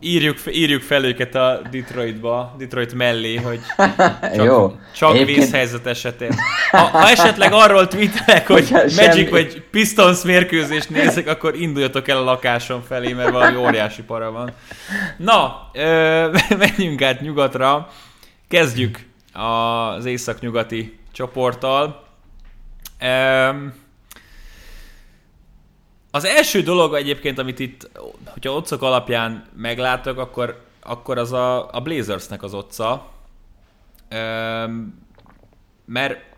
Írjuk, írjuk fel őket a Detroitba, Detroit mellé, hogy *laughs* csak, Jó. csak Egyébként- vészhelyzet esetén. Ha, ha esetleg arról tweetelek, hogy Magic semmi- vagy Pistons mérkőzést nézek, akkor induljatok el a lakásom felé, mert valami óriási para van. Na, ö, *laughs* menjünk át nyugatra. Kezdjük az északnyugati csoporttal. Öm, az első dolog egyébként, amit itt, hogyha otcok alapján meglátok, akkor, akkor az a, a Blazersnek az otca. Öm, mert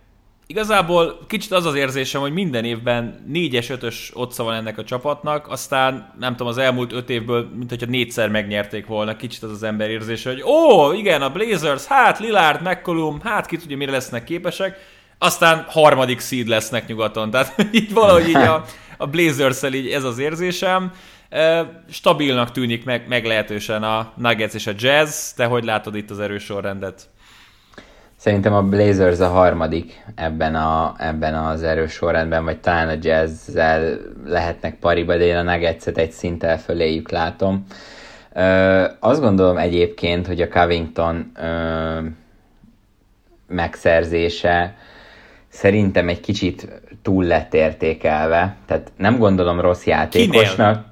igazából kicsit az az érzésem, hogy minden évben 4-es, 5-ös otca van ennek a csapatnak, aztán nem tudom, az elmúlt 5 évből, mint hogyha négyszer megnyerték volna, kicsit az az ember érzése, hogy ó, igen, a Blazers, hát Lillard, McCollum, hát ki tudja, mire lesznek képesek, aztán harmadik seed lesznek nyugaton. Tehát *laughs* így valahogy így a, a blazers így ez az érzésem. Stabilnak tűnik meg, meglehetősen a Nuggets és a Jazz. Te hogy látod itt az erős sorrendet? Szerintem a Blazers a harmadik ebben, a, ebben az erős sorrendben, vagy talán a Jazzzel lehetnek pariba, de én a Nuggets-et egy szinttel föléjük látom. Ö, azt gondolom egyébként, hogy a Covington ö, megszerzése szerintem egy kicsit túl lett értékelve. Tehát nem gondolom rossz játékosnak.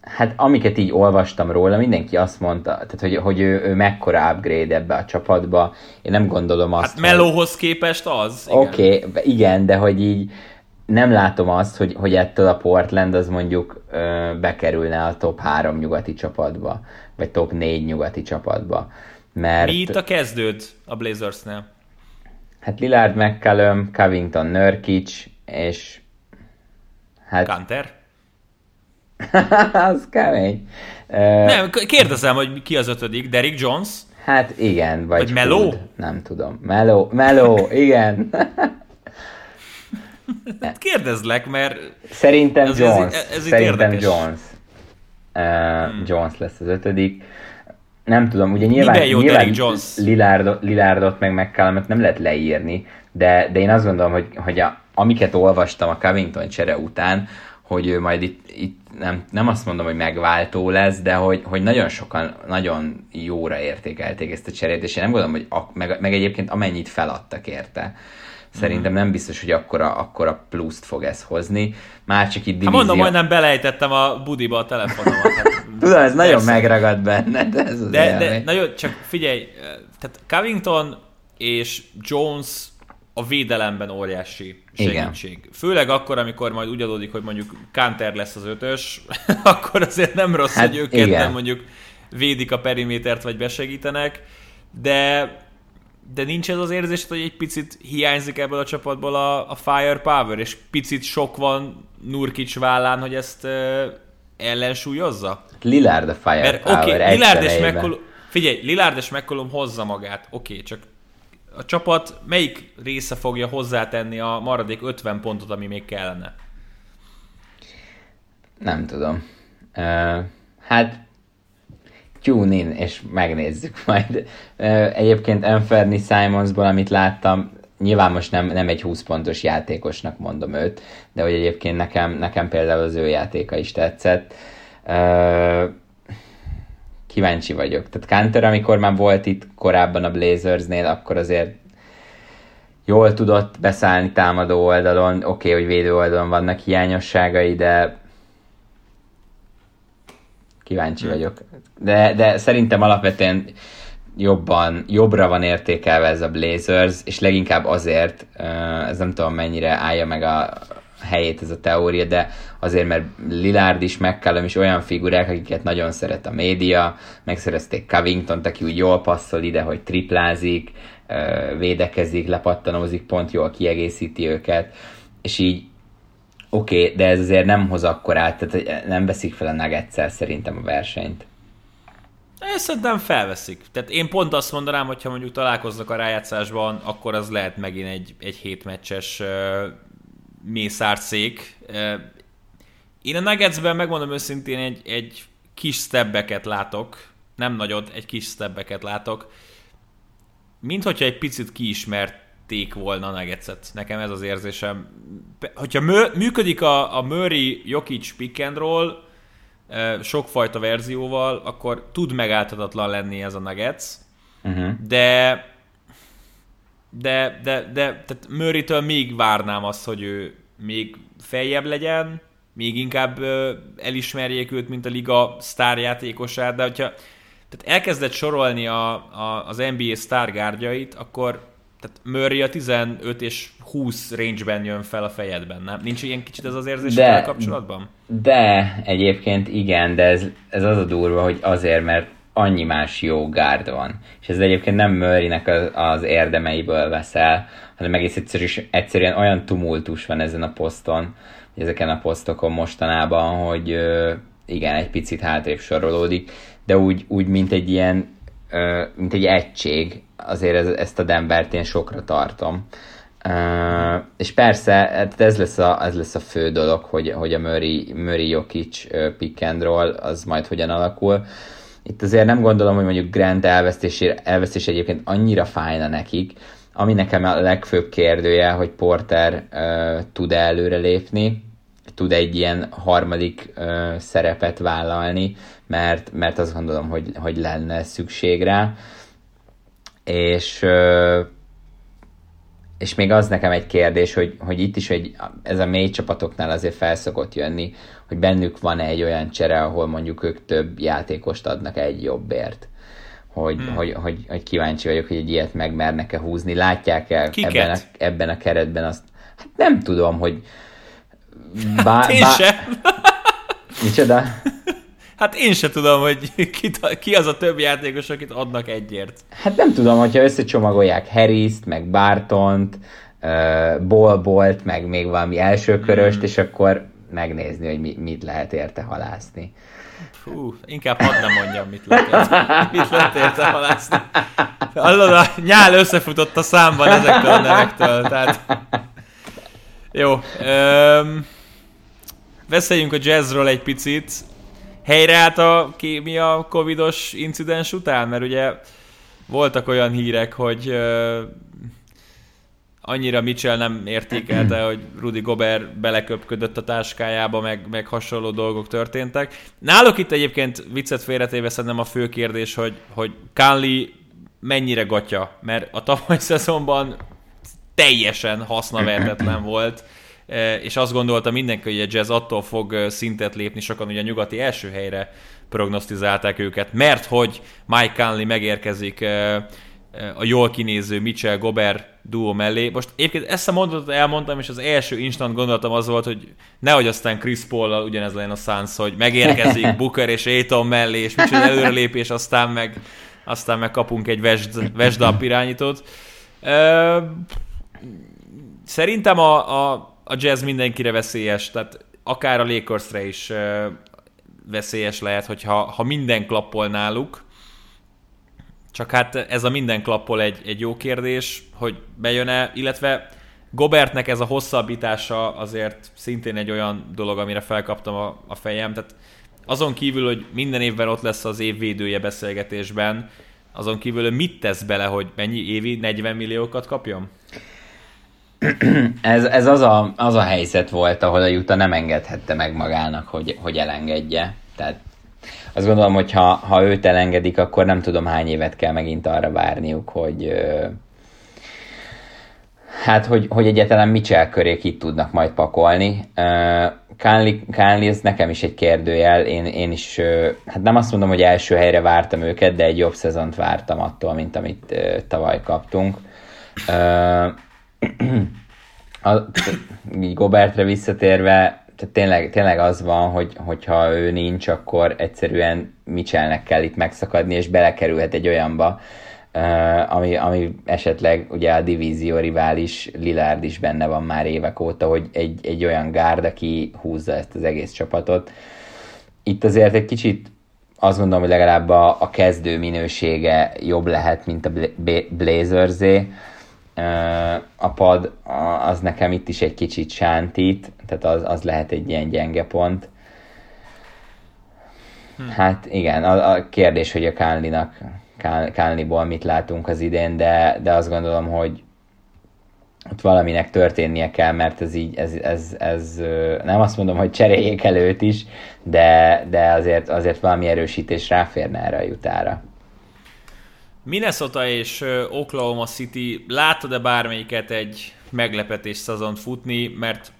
Hát amiket így olvastam róla, mindenki azt mondta, tehát hogy, hogy ő, ő mekkora upgrade ebbe a csapatba. Én nem gondolom azt, Hát Melóhoz képest az. igen. Oké, okay, igen, de hogy így nem látom azt, hogy, hogy ettől a Portland az mondjuk ö, bekerülne a top 3 nyugati csapatba, vagy top 4 nyugati csapatba. Mert Mi itt a kezdőd a Blazersnél? Hát Lillard, McCallum, Covington, Nurkic, és hát Kanter? *laughs* az kemény. Ö, Nem, kérdezem, hogy ki az ötödik. Derrick Jones? Hát igen, vagy, Vagy Melo? Nem tudom. Meló, Meló, igen. *laughs* Hát kérdezlek, mert Szerintem Ez- ez- Jones. ez itt Szerintem érdekes. Jones. Uh, Jones lesz az ötödik. Nem tudom, ugye nyilván, Miben jó nyilván Jones? Lillardot meg McCallumot nem lehet leírni, de, de én azt gondolom, hogy, hogy a, amiket olvastam a Covington csere után, hogy ő majd itt, itt nem, nem azt mondom, hogy megváltó lesz, de hogy, hogy nagyon sokan nagyon jóra értékelték ezt a cserét, és én nem gondolom, hogy a, meg, meg egyébként amennyit feladtak érte. Szerintem nem biztos, hogy akkora, akkora pluszt fog ez hozni. Már csak itt hát divízió... mondom, majdnem belejtettem a budiba a telefonomat. Hát, *laughs* Tudom, ez nagyon Persze. megragad benned, ez az De, de élmény. na jó, csak figyelj, tehát Covington és Jones a védelemben óriási segítség. Igen. Főleg akkor, amikor majd úgy adódik, hogy mondjuk Kanter lesz az ötös, *laughs* akkor azért nem rossz, Hát hogy ők ketten mondjuk védik a perimétert, vagy besegítenek, de de nincs ez az érzés, hogy egy picit hiányzik ebből a csapatból a, a firepower, és picit sok van Nurkic vállán, hogy ezt uh, ellensúlyozza? Lillard a firepower oké, okay, Lillard és. McCollum, figyelj, Lillard és McCollum hozza magát, oké, okay, csak a csapat melyik része fogja hozzátenni a maradék 50 pontot, ami még kellene? Nem tudom. Uh, hát tune in, és megnézzük majd. Egyébként Anferni Simonsból, amit láttam, nyilván most nem, nem egy 20 pontos játékosnak mondom őt, de hogy egyébként nekem, nekem például az ő játéka is tetszett. Kíváncsi vagyok. Tehát Kanter, amikor már volt itt korábban a Blazersnél, akkor azért jól tudott beszállni támadó oldalon. Oké, okay, hogy védő oldalon vannak hiányosságai, de kíváncsi vagyok. De, de szerintem alapvetően jobban, jobbra van értékelve ez a Blazers, és leginkább azért, ez nem tudom mennyire állja meg a helyét ez a teória, de azért, mert Lillard is, McCallum is olyan figurák, akiket nagyon szeret a média, megszerezték Covington, aki úgy jól passzol ide, hogy triplázik, védekezik, lepattanózik, pont jól kiegészíti őket, és így oké, okay, de ez azért nem hoz akkor át, tehát nem veszik fel a nuggets szerintem a versenyt. Ezt szerintem felveszik. Tehát én pont azt mondanám, hogyha mondjuk találkoznak a rájátszásban, akkor az lehet megint egy, egy hétmeccses uh, mészárszék. Uh, én a Nuggetsben megmondom őszintén egy, egy kis stebbeket látok, nem nagyot, egy kis stebbeket látok, mint hogyha egy picit kiismerték volna a Nuggetset. Nekem ez az érzésem. Hogyha mű, működik a, a Murray Jokic pick and roll, sokfajta verzióval, akkor tud megállhatatlan lenni ez a Nuggets, uh-huh. de de, de, de tehát Murray-től még várnám azt, hogy ő még feljebb legyen, még inkább elismerjék őt, mint a liga sztárjátékosát, de hogyha tehát elkezdett sorolni a, a, az NBA sztárgárdjait, akkor tehát Murray a 15 és 20 range-ben jön fel a fejedben, nem? Nincs ilyen kicsit ez az érzés de, kapcsolatban? De egyébként igen, de ez, ez az a durva, hogy azért, mert annyi más jó gárd van. És ez egyébként nem Murraynek az, az érdemeiből veszel, hanem egész egyszerű, egyszerűen olyan tumultus van ezen a poszton, ezeken a posztokon mostanában, hogy igen, egy picit hátrébb sorolódik, de úgy, úgy mint egy ilyen, mint egy egység, azért ez, ezt a Denvert én sokra tartom. Uh, és persze, hát ez lesz a, ez lesz a fő dolog, hogy, hogy a Murray, Murray Jokic pick and roll, az majd hogyan alakul. Itt azért nem gondolom, hogy mondjuk Grant elvesztés, elvesztés egyébként annyira fájna nekik, ami nekem a legfőbb kérdője, hogy Porter uh, tud-e előre lépni, tud egy ilyen harmadik uh, szerepet vállalni, mert, mert azt gondolom, hogy, hogy lenne szükség rá. És uh, és még az nekem egy kérdés, hogy, hogy itt is egy, ez a mély csapatoknál azért felszokott jönni, hogy bennük van egy olyan csere, ahol mondjuk ők több játékost adnak egy jobbért. Hogy, hmm. hogy, hogy, hogy kíváncsi vagyok, hogy egy ilyet megmernek-e húzni. Látják-e ebben a, ebben a keretben azt? Hát nem tudom, hogy bá, hát én bá... sem. *laughs* Micsoda? Hát én se tudom, hogy *laughs* ki, ki az a több játékos, akit adnak egyért. Hát nem tudom, hogyha összecsomagolják Harris-t, meg Bartont, uh, Bolbolt, meg még valami elsőköröst, mm. és akkor megnézni, hogy mi, mit lehet érte halászni. Fú, inkább hadd nem mondjam, mit lehet, *laughs* mit lehet érte halászni. Hallod, a nyál összefutott a számban ezektől a nevektől, tehát... Jó. Öm, beszéljünk a jazzról egy picit helyreállt a kémia covidos incidens után? Mert ugye voltak olyan hírek, hogy annyira Mitchell nem értékelte, hogy Rudy Gobert beleköpködött a táskájába, meg, meg hasonló dolgok történtek. Náluk itt egyébként viccet félretéve szerintem a fő kérdés, hogy, hogy Kánli mennyire gatya, mert a tavaly *laughs* szezonban teljesen hasznavertetlen volt és azt gondolta mindenki, hogy a jazz attól fog e, szintet lépni, sokan ugye a nyugati első helyre prognosztizálták őket, mert hogy Mike Conley megérkezik e, a jól kinéző Mitchell Gober duo mellé. Most egyébként ezt a mondatot elmondtam, és az első instant gondolatom az volt, hogy nehogy aztán Chris Paul-lal ugyanez legyen a szánsz, hogy megérkezik *laughs* Booker és Aiton mellé, és micsoda előrelépés, aztán meg, aztán meg kapunk egy vesd, vesd irányítót. Szerintem a, a a jazz mindenkire veszélyes, tehát akár a Lakersre is veszélyes lehet, hogyha ha minden klappol náluk. Csak hát ez a minden klappol egy, egy jó kérdés, hogy bejön-e, illetve Gobertnek ez a hosszabbítása azért szintén egy olyan dolog, amire felkaptam a, a fejem. Tehát azon kívül, hogy minden évben ott lesz az év védője beszélgetésben, azon kívül mit tesz bele, hogy mennyi évi 40 milliókat kapjon? *clears throat* ez, ez az, a, az a helyzet volt, ahol a Juta nem engedhette meg magának, hogy, hogy elengedje. Tehát azt gondolom, hogy ha, ha őt elengedik, akkor nem tudom hány évet kell megint arra várniuk, hogy hát, hogy, hogy egyáltalán Mitchell köré itt tudnak majd pakolni. Kánli, ez nekem is egy kérdőjel, én, én is, hát nem azt mondom, hogy első helyre vártam őket, de egy jobb szezont vártam attól, mint amit tavaly kaptunk a, Gobertre visszatérve, tehát tényleg, tényleg az van, hogy, hogyha ő nincs, akkor egyszerűen Mitchellnek kell itt megszakadni, és belekerülhet egy olyanba, ami, ami esetleg ugye a divízió rivális Lillard is benne van már évek óta, hogy egy, egy olyan gárd, aki húzza ezt az egész csapatot. Itt azért egy kicsit azt gondolom, hogy legalább a, a kezdő minősége jobb lehet, mint a Blazersé a pad az nekem itt is egy kicsit sántít, tehát az, az lehet egy ilyen gyenge pont. Hmm. Hát igen, a, a kérdés, hogy a Kánlinak, Kánliból mit látunk az idén, de, de azt gondolom, hogy ott valaminek történnie kell, mert ez így, ez, ez, ez nem azt mondom, hogy cseréljék előtt is, de, de azért, azért valami erősítés ráférne erre a jutára. Minnesota és Oklahoma City, látod-e bármelyiket egy meglepetés szezont futni, mert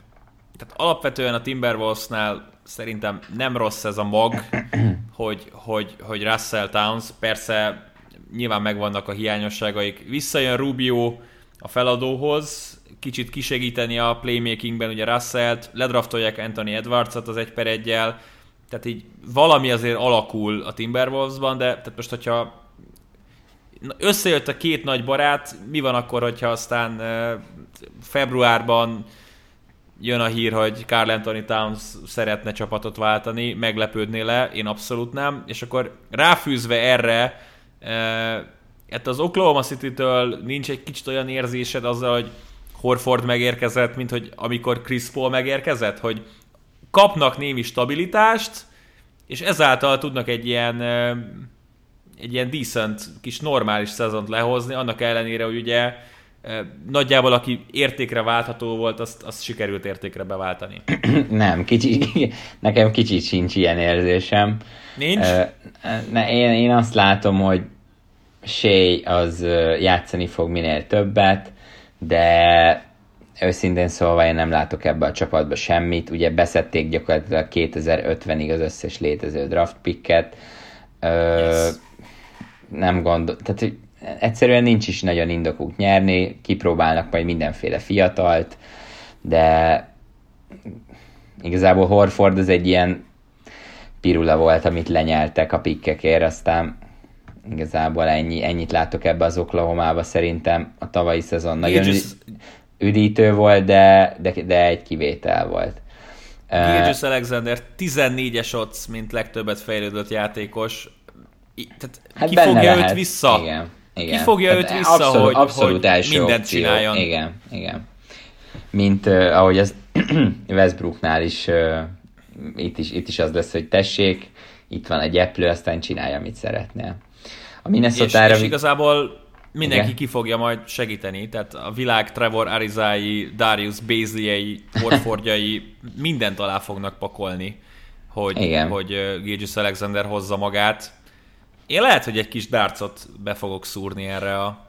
tehát alapvetően a Timberwolvesnál szerintem nem rossz ez a mag, *clears throat* hogy, hogy, hogy Russell Towns, persze nyilván megvannak a hiányosságaik. Visszajön Rubio a feladóhoz, kicsit kisegíteni a playmakingben ugye Russell-t, ledraftolják Anthony Edwards-ot az egy per egyel, tehát így valami azért alakul a Timberwolvesban, de tehát most, hogyha összejött a két nagy barát, mi van akkor, hogyha aztán februárban jön a hír, hogy Carl Anthony Towns szeretne csapatot váltani, meglepődné le, én abszolút nem, és akkor ráfűzve erre, hát az Oklahoma City-től nincs egy kicsit olyan érzésed azzal, hogy Horford megérkezett, mint hogy amikor Chris Paul megérkezett, hogy kapnak némi stabilitást, és ezáltal tudnak egy ilyen egy ilyen decent, kis normális szezont lehozni, annak ellenére, hogy ugye nagyjából aki értékre váltható volt, azt, azt sikerült értékre beváltani. *clears throat* Nem, kicsi, *clears throat* nekem kicsit sincs ilyen érzésem. Nincs? Ne, én, én azt látom, hogy Shea az játszani fog minél többet, de őszintén szólva én nem látok ebbe a csapatba semmit. Ugye beszették gyakorlatilag 2050-ig az összes létező draft picket. Yes. Nem gondol, tehát egyszerűen nincs is nagyon indokuk nyerni, kipróbálnak majd mindenféle fiatalt, de igazából Horford az egy ilyen pirula volt, amit lenyeltek a pikkekért, aztán igazából ennyi, ennyit látok ebbe az Oklahoma-ba szerintem a tavalyi szezon nagyon üdítő volt, de, de, de egy kivétel volt. Gilgis Alexander 14-es odds, mint legtöbbet fejlődött játékos. Tehát hát ki fogja lehet. őt vissza? Igen. Igen. Ki fogja hát őt vissza, abszolút, hogy, abszolút hogy mindent opció. csináljon? Igen, igen. Mint uh, ahogy ez *clears throat* Westbrooknál is, uh, itt is, itt is az lesz, hogy tessék, itt van egy eplő, aztán csinálja, amit szeretnél. A és, és igazából mindenki Igen. ki fogja majd segíteni, tehát a világ Trevor Arizai, Darius Bézliei, Horfordjai *laughs* mindent alá fognak pakolni, hogy, Igen. hogy Gilgis Alexander hozza magát. Én lehet, hogy egy kis dárcot be fogok szúrni erre a,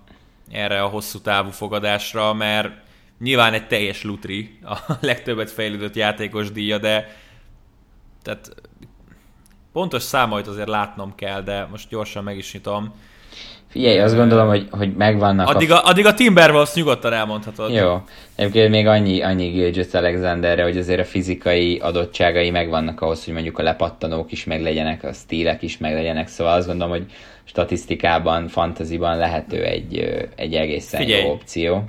erre a hosszú távú fogadásra, mert nyilván egy teljes lutri a legtöbbet fejlődött játékos díja, de tehát pontos számait azért látnom kell, de most gyorsan meg is nyitom. Figyelj, azt gondolom, hogy, hogy megvannak addig a... a addig a Timberwolves nyugodtan elmondhatod. Jó. Egyébként még annyi, annyi Gilgis Alexanderre, hogy azért a fizikai adottságai megvannak ahhoz, hogy mondjuk a lepattanók is meglegyenek, a stílek is meglegyenek, szóval azt gondolom, hogy statisztikában, fantaziban lehető egy, egy egészen Figyelj. jó opció.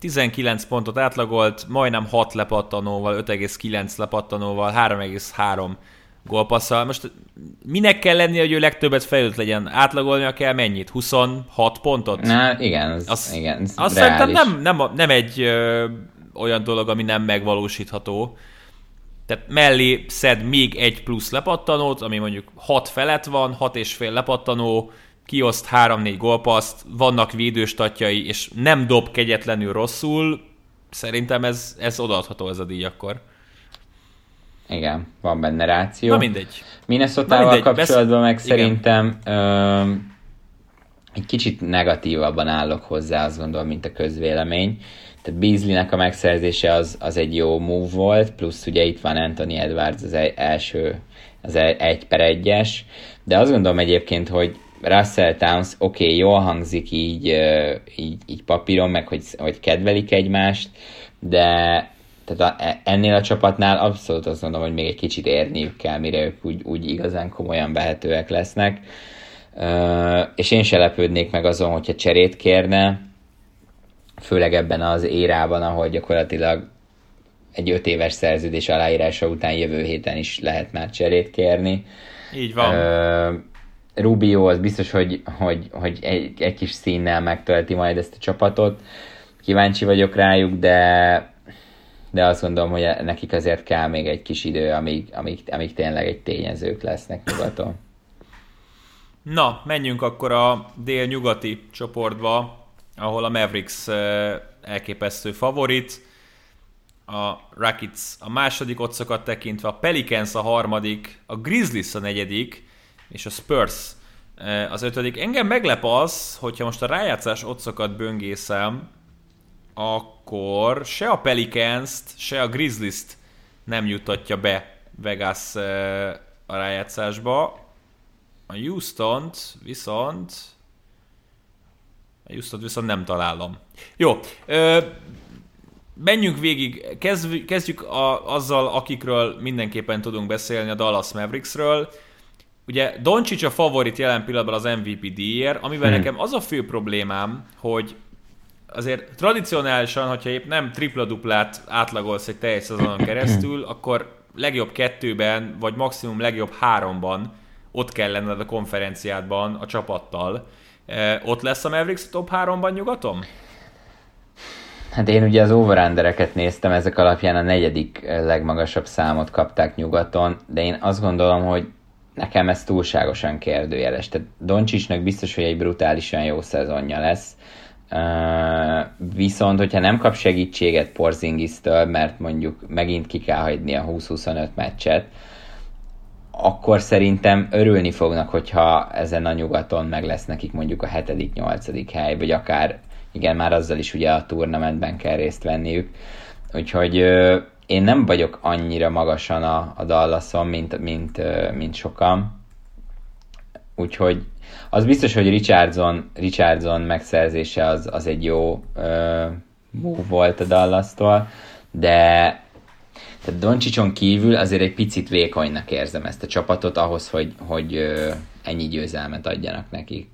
19 pontot átlagolt, majdnem 6 lepattanóval, 5,9 lepattanóval, 3,3 gólpasszal. Most minek kell lennie, hogy ő legtöbbet fejlődött legyen? Átlagolnia kell mennyit? 26 pontot? Na, igen, az, az, igen, az azt szerintem nem, nem, nem egy ö, olyan dolog, ami nem megvalósítható. Tehát mellé szed még egy plusz lepattanót, ami mondjuk 6 felett van, 6 és fél lepattanó, kioszt 3-4 gólpaszt, vannak védőstatjai, és nem dob kegyetlenül rosszul, szerintem ez, ez odaadható ez a díj akkor. Igen, van benne ráció. Na mindegy. Minnesota-val kapcsolatban meg Igen. szerintem ö, egy kicsit negatívabban állok hozzá, azt gondolom, mint a közvélemény. Tehát Beasleynek a megszerzése az, az egy jó move volt, plusz ugye itt van Anthony Edwards az első, az egy per egyes, de azt gondolom egyébként, hogy Russell Towns, oké, okay, jól hangzik így, így, így papíron, meg hogy, hogy kedvelik egymást, de tehát a, e, ennél a csapatnál abszolút azt mondom, hogy még egy kicsit érniük kell, mire ők úgy, úgy igazán komolyan vehetőek lesznek. Uh, és én se lepődnék meg azon, hogyha cserét kérne, főleg ebben az érában, ahol gyakorlatilag egy öt éves szerződés aláírása után jövő héten is lehet már cserét kérni. Így van. Uh, Rubio az biztos, hogy, hogy, hogy egy, egy kis színnel megtölti majd ezt a csapatot. Kíváncsi vagyok rájuk, de de azt gondolom, hogy nekik azért kell még egy kis idő, amíg, amíg, amíg tényleg egy tényezők lesznek nyugaton. Na, menjünk akkor a dél-nyugati csoportba, ahol a Mavericks elképesztő favorit. A Rackets a második otszokat tekintve, a Pelicans a harmadik, a Grizzlies a negyedik, és a Spurs az ötödik. Engem meglep az, hogyha most a rájátszás otszokat böngészem, akkor se a Pelicans-t, se a Grizzlies-t nem jutatja be Vegas a rájátszásba. A Houston-t viszont a Houston viszont nem találom. Jó, ö, menjünk végig, kezd, kezdjük a, azzal, akikről mindenképpen tudunk beszélni, a Dallas Mavericksről. Ugye Doncic a favorit jelen pillanatban az MVP díjért, amivel hmm. nekem az a fő problémám, hogy azért tradicionálisan, hogyha épp nem tripla-duplát átlagolsz egy teljes szezonon keresztül, *clears throat* akkor legjobb kettőben, vagy maximum legjobb háromban ott kell lenned a konferenciádban a csapattal. E, ott lesz a Mavericks a top 3-ban nyugaton? Hát én ugye az over néztem, ezek alapján a negyedik legmagasabb számot kapták nyugaton, de én azt gondolom, hogy nekem ez túlságosan kérdőjeles. Tehát Doncsicsnak biztos, hogy egy brutálisan jó szezonja lesz, Viszont, hogyha nem kap segítséget Porzingisztől, mert mondjuk megint ki kell hagyni a 20-25 meccset, akkor szerintem örülni fognak, hogyha ezen a nyugaton meg lesz nekik mondjuk a 7.-8. hely, vagy akár, igen, már azzal is ugye a turnamentben kell részt venniük. Úgyhogy uh, én nem vagyok annyira magasan a, a Dallason, mint, mint, uh, mint sokan. Úgyhogy az biztos, hogy Richardson, Richardson megszerzése az, az egy jó move volt a Dallas-tól, de tehát Doncsicson kívül azért egy picit vékonynak érzem ezt a csapatot ahhoz, hogy, hogy uh, ennyi győzelmet adjanak neki.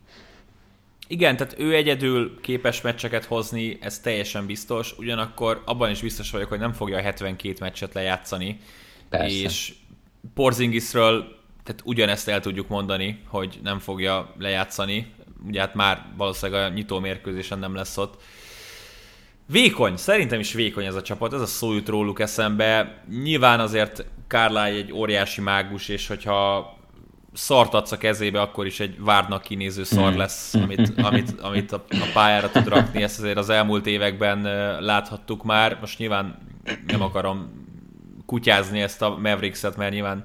Igen, tehát ő egyedül képes meccseket hozni, ez teljesen biztos, ugyanakkor abban is biztos vagyok, hogy nem fogja a 72 meccset lejátszani, Persze. és Porzingisről tehát ugyanezt el tudjuk mondani, hogy nem fogja lejátszani. Ugye hát már valószínűleg a nyitó mérkőzésen nem lesz ott. Vékony, szerintem is vékony ez a csapat, ez a szó jut róluk eszembe. Nyilván azért Kárláj egy óriási mágus, és hogyha szart adsz a kezébe, akkor is egy várnak kinéző szar hmm. lesz, amit, amit, amit a, a pályára tud rakni. Ezt azért az elmúlt években láthattuk már. Most nyilván nem akarom kutyázni ezt a Mavericks-et, mert nyilván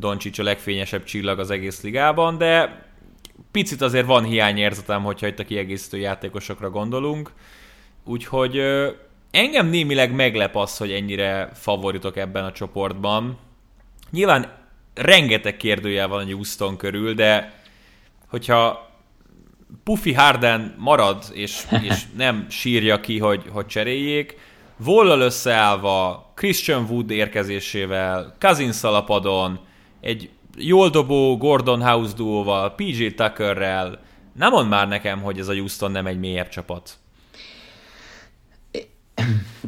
Doncsics a legfényesebb csillag az egész ligában, de picit azért van hiányérzetem, hogyha itt a kiegészítő játékosokra gondolunk. Úgyhogy engem némileg meglep az, hogy ennyire favoritok ebben a csoportban. Nyilván rengeteg kérdőjel van a Houston körül, de hogyha Puffy Harden marad, és, *laughs* és nem sírja ki, hogy, hogy cseréljék, Vollal összeállva, Christian Wood érkezésével, Cousins alapadon, egy jól dobó Gordon House duóval, PJ Tuckerrel, nem mond már nekem, hogy ez a Houston nem egy mélyebb csapat.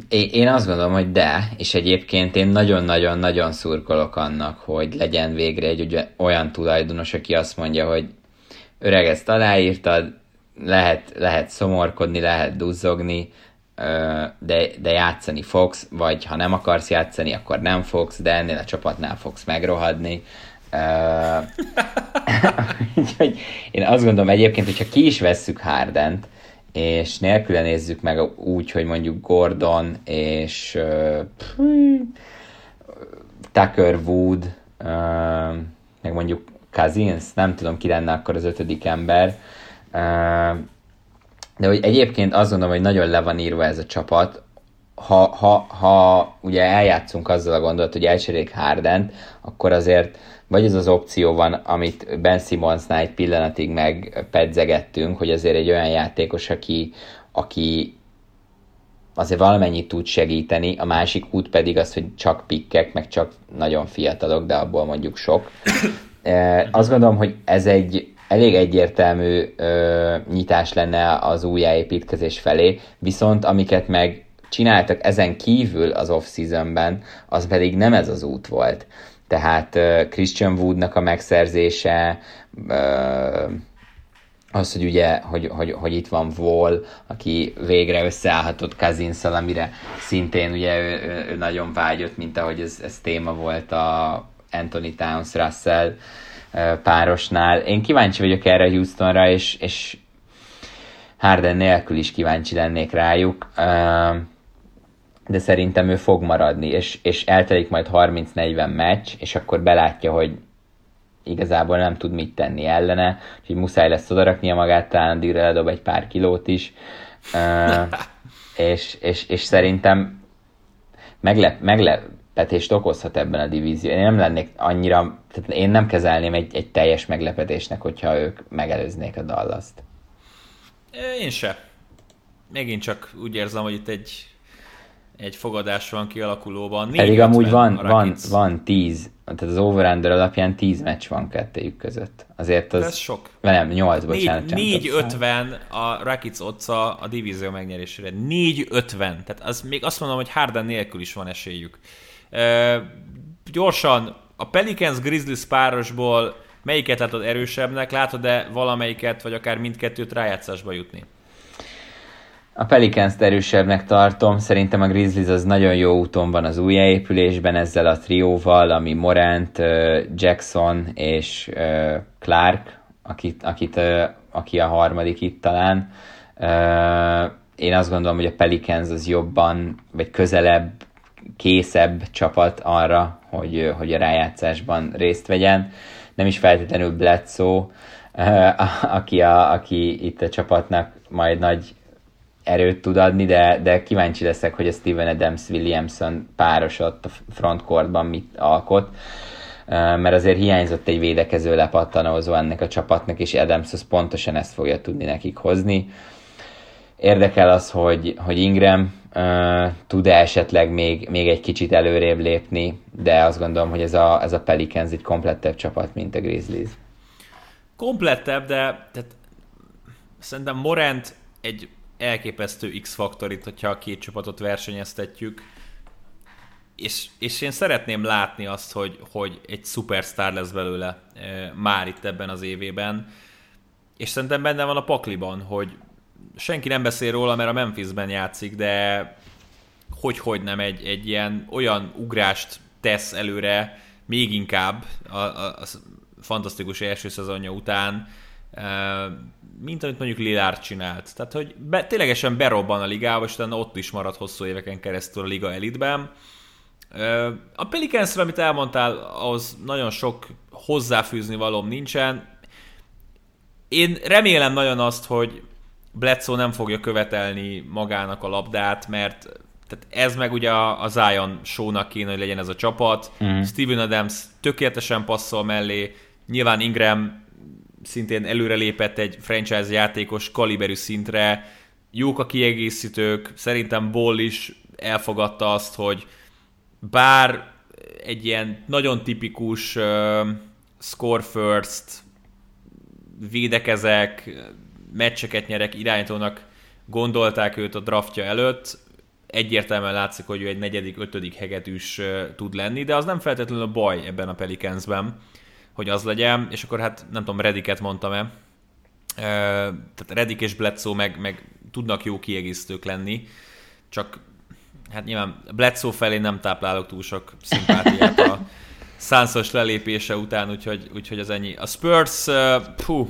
Én azt gondolom, hogy de, és egyébként én nagyon-nagyon-nagyon szurkolok annak, hogy legyen végre egy olyan tulajdonos, aki azt mondja, hogy öreg, ezt aláírtad, lehet, lehet szomorkodni, lehet duzzogni, de, de játszani fogsz, vagy ha nem akarsz játszani, akkor nem fogsz, de ennél a csapatnál fogsz megrohadni. *laughs* Úgyhogy én azt gondolom egyébként, hogyha ki is vesszük Hardent, és nélküle nézzük meg úgy, hogy mondjuk Gordon és Tucker Wood, meg mondjuk Cousins, nem tudom ki lenne akkor az ötödik ember, de hogy egyébként azt gondolom, hogy nagyon le van írva ez a csapat, ha, ha, ha ugye eljátszunk azzal a gondolat, hogy elcserélik harden akkor azért vagy ez az opció van, amit Ben Simmonsnál egy pillanatig megpedzegettünk, hogy azért egy olyan játékos, aki, aki azért valamennyit tud segíteni, a másik út pedig az, hogy csak pikkek, meg csak nagyon fiatalok, de abból mondjuk sok. E, *clears throat* azt gondolom, hogy ez egy elég egyértelmű ö, nyitás lenne az újjáépítkezés felé, viszont amiket meg csináltak ezen kívül az off-seasonben, az pedig nem ez az út volt. Tehát uh, Christian Woodnak a megszerzése, uh, az, hogy ugye, hogy, hogy, hogy itt van Wall, aki végre összeállhatott cousins amire szintén ugye ő, ő, ő nagyon vágyott, mint ahogy ez, ez téma volt a Anthony Towns Russell párosnál. Én kíváncsi vagyok erre Houstonra, és, és Harden nélkül is kíváncsi lennék rájuk, de szerintem ő fog maradni, és, és eltelik majd 30-40 meccs, és akkor belátja, hogy igazából nem tud mit tenni ellene, úgyhogy muszáj lesz odaraknia magát, talán addigra ledob egy pár kilót is, *laughs* és, és, és szerintem meglep, meglepetést okozhat ebben a divízióban. Én nem lennék annyira, tehát én nem kezelném egy, egy teljes meglepetésnek, hogyha ők megelőznék a Dallas-t. Én se. Megint csak úgy érzem, hogy itt egy, egy fogadás van kialakulóban. Pedig amúgy van, van, van tíz, tehát az over alapján tíz meccs van kettőjük között. Azért az... Ez sok. Nem, nyolc, bocsánat. 4-50 a Rakic otca a divízió megnyerésére. 4-50. Tehát az, még azt mondom, hogy Harden nélkül is van esélyük. Gyorsan, a Pelicans Grizzlies párosból Melyiket látod erősebbnek? Látod-e valamelyiket, vagy akár mindkettőt rájátszásba jutni? A Pelicans erősebbnek tartom, szerintem a Grizzlies az nagyon jó úton van az újjáépülésben ezzel a trióval, ami Morant, Jackson és Clark, akit, akit, aki a harmadik itt talán. Én azt gondolom, hogy a Pelicans az jobban, vagy közelebb, készebb csapat arra, hogy, hogy a rájátszásban részt vegyen nem is feltétlenül Bledsoe, eh, aki, a, aki itt a csapatnak majd nagy erőt tud adni, de, de kíváncsi leszek, hogy a Steven Adams Williamson páros ott a frontcourtban mit alkot, eh, mert azért hiányzott egy védekező lepattanózó ennek a csapatnak, és Adams az pontosan ezt fogja tudni nekik hozni. Érdekel az, hogy, hogy Ingram tud-e esetleg még, még egy kicsit előrébb lépni, de azt gondolom, hogy ez a, ez a Pelicans egy komplettebb csapat, mint a Grizzlies. Komplettebb, de tehát, szerintem Morant egy elképesztő X-faktor itt, hogyha a két csapatot versenyeztetjük. És, és én szeretném látni azt, hogy, hogy egy szupersztár lesz belőle e, már itt ebben az évében. És szerintem benne van a pakliban, hogy senki nem beszél róla, mert a Memphisben játszik, de hogy-hogy nem egy, egy ilyen olyan ugrást tesz előre, még inkább a, a, a fantasztikus első szezonja után, mint amit mondjuk Lillard csinált. Tehát, hogy be, ténylegesen berobban a ligába, és utána ott is marad hosszú éveken keresztül a liga elitben. A pelicans amit elmondtál, az nagyon sok hozzáfűzni valóm nincsen. Én remélem nagyon azt, hogy Bledsoe nem fogja követelni magának a labdát, mert tehát ez meg ugye a, Zion show-nak kéne, hogy legyen ez a csapat. Mm. Steven Adams tökéletesen passzol mellé, nyilván Ingram szintén előrelépett egy franchise játékos kaliberű szintre, jók a kiegészítők, szerintem Ball is elfogadta azt, hogy bár egy ilyen nagyon tipikus uh, score first, védekezek, meccseket nyerek irányítónak gondolták őt a draftja előtt, egyértelműen látszik, hogy ő egy negyedik, ötödik hegedűs tud lenni, de az nem feltétlenül a baj ebben a Pelicansben, hogy az legyen, és akkor hát nem tudom, Rediket mondtam-e, tehát Redik és Bledsoe meg, meg tudnak jó kiegészítők lenni, csak hát nyilván Bledsoe felé nem táplálok túl sok szimpátiát a *laughs* szánszos lelépése után, úgyhogy, úgyhogy az ennyi. A Spurs, uh, puh,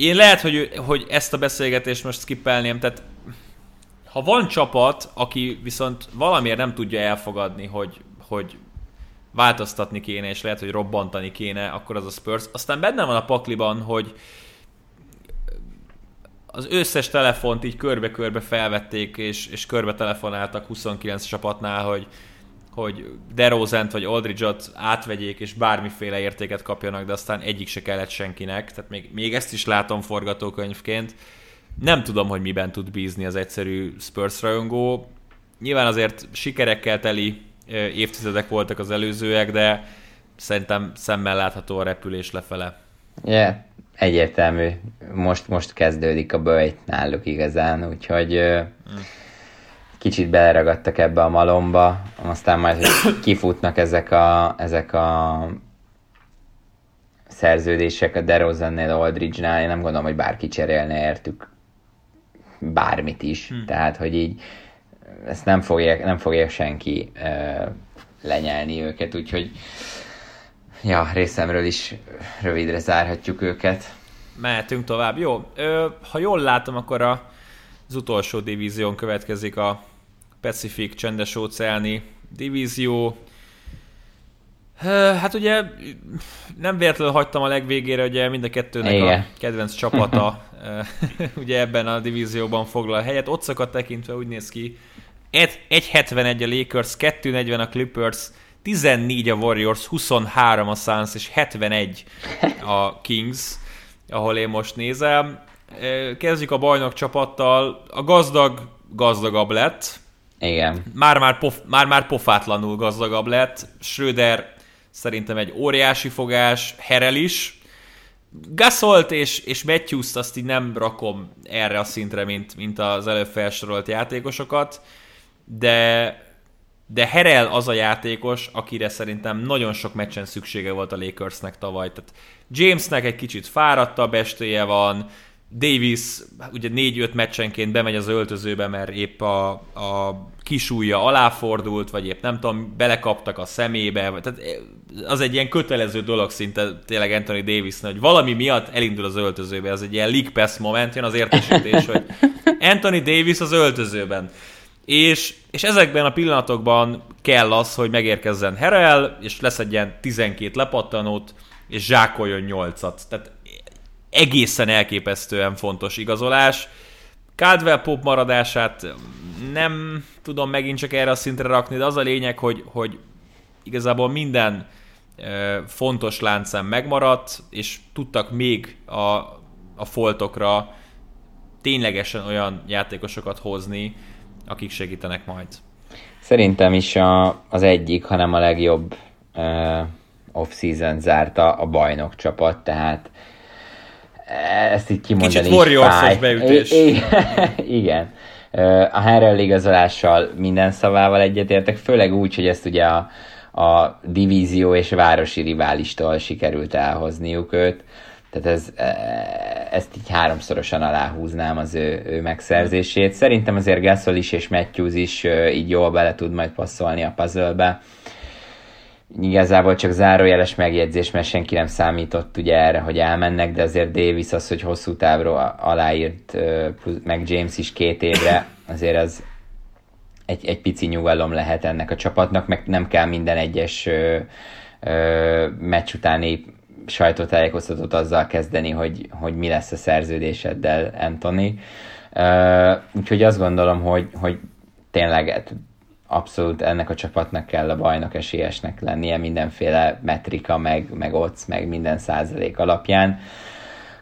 én lehet, hogy, hogy ezt a beszélgetést most skippelném, tehát ha van csapat, aki viszont valamiért nem tudja elfogadni, hogy, hogy változtatni kéne, és lehet, hogy robbantani kéne, akkor az a Spurs. Aztán benne van a pakliban, hogy az összes telefont így körbe-körbe felvették, és, és körbe telefonáltak 29 csapatnál, hogy hogy DeRozent vagy Aldridge-ot átvegyék, és bármiféle értéket kapjanak, de aztán egyik se kellett senkinek. Tehát még, még ezt is látom forgatókönyvként. Nem tudom, hogy miben tud bízni az egyszerű Spurs rajongó. Nyilván azért sikerekkel teli évtizedek voltak az előzőek, de szerintem szemmel látható a repülés lefele. Yeah, egyértelmű. Most, most kezdődik a bőjt náluk igazán, úgyhogy mm kicsit beleragadtak ebbe a malomba, aztán majd, hogy *coughs* kifutnak ezek a, ezek a szerződések a DeRozan-nél, Aldridge-nál, én nem gondolom, hogy bárki cserélne értük bármit is. Hmm. Tehát, hogy így ezt nem fogja, nem fogja senki uh, lenyelni őket, úgyhogy ja, részemről is rövidre zárhatjuk őket. mehetünk tovább. Jó, ö, ha jól látom, akkor a, az utolsó divízión következik a Pacific csendes óceáni divízió. Hát ugye nem véletlenül hagytam a legvégére, ugye mind a kettőnek Igen. a kedvenc csapata *laughs* ugye ebben a divízióban foglal helyet. Ottszokat tekintve úgy néz ki, 1.71 a Lakers, 2.40 a Clippers, 14 a Warriors, 23 a Suns és 71 a Kings, ahol én most nézem. Kezdjük a bajnok csapattal. A gazdag gazdagabb lett. Igen. Már-már, pof, már-már pofátlanul gazdagabb lett. Schröder szerintem egy óriási fogás, Herel is. Gasolt és, és Matthews-t azt így nem rakom erre a szintre, mint, mint az előbb felsorolt játékosokat, de de Herel az a játékos, akire szerintem nagyon sok meccsen szüksége volt a Lakersnek tavaly. Tehát Jamesnek egy kicsit fáradtabb estéje van, Davis ugye 4-5 meccsenként bemegy az öltözőbe, mert épp a, a kisújja aláfordult, vagy épp nem tudom, belekaptak a szemébe, tehát az egy ilyen kötelező dolog szinte tényleg Anthony davis hogy valami miatt elindul az öltözőbe, az egy ilyen league pass moment, jön az értesítés, hogy Anthony Davis az öltözőben. És, és ezekben a pillanatokban kell az, hogy megérkezzen Herel, és lesz egy ilyen 12 lepattanót, és zsákoljon 8-at. Tehát egészen elképesztően fontos igazolás. Caldwell Pop maradását nem tudom megint csak erre a szintre rakni, de az a lényeg, hogy, hogy igazából minden fontos láncem megmaradt, és tudtak még a, a foltokra ténylegesen olyan játékosokat hozni, akik segítenek majd. Szerintem is a, az egyik, hanem a legjobb uh, off-season zárta a bajnok csapat, tehát ezt így kimondani Kicsit warriors beütés. I- *laughs* igen. A Harrell igazolással minden szavával egyetértek, főleg úgy, hogy ezt ugye a, a divízió és városi riválistól sikerült elhozniuk őt. Tehát ez, e, ezt így háromszorosan aláhúznám az ő, ő megszerzését. Szerintem azért Gasol is és Matthews is így jól bele tud majd passzolni a puzzle-be. Igazából csak zárójeles megjegyzés, mert senki nem számított ugye erre, hogy elmennek, de azért Davis az, hogy hosszú távról aláírt, meg James is két évre, azért az egy, egy pici nyugalom lehet ennek a csapatnak, meg nem kell minden egyes ö, ö, meccs utáni sajtótájékoztatót azzal kezdeni, hogy, hogy mi lesz a szerződéseddel, Anthony. Uh, úgyhogy azt gondolom, hogy, hogy tényleg abszolút ennek a csapatnak kell a bajnok esélyesnek lennie mindenféle metrika, meg, meg ott, meg minden százalék alapján.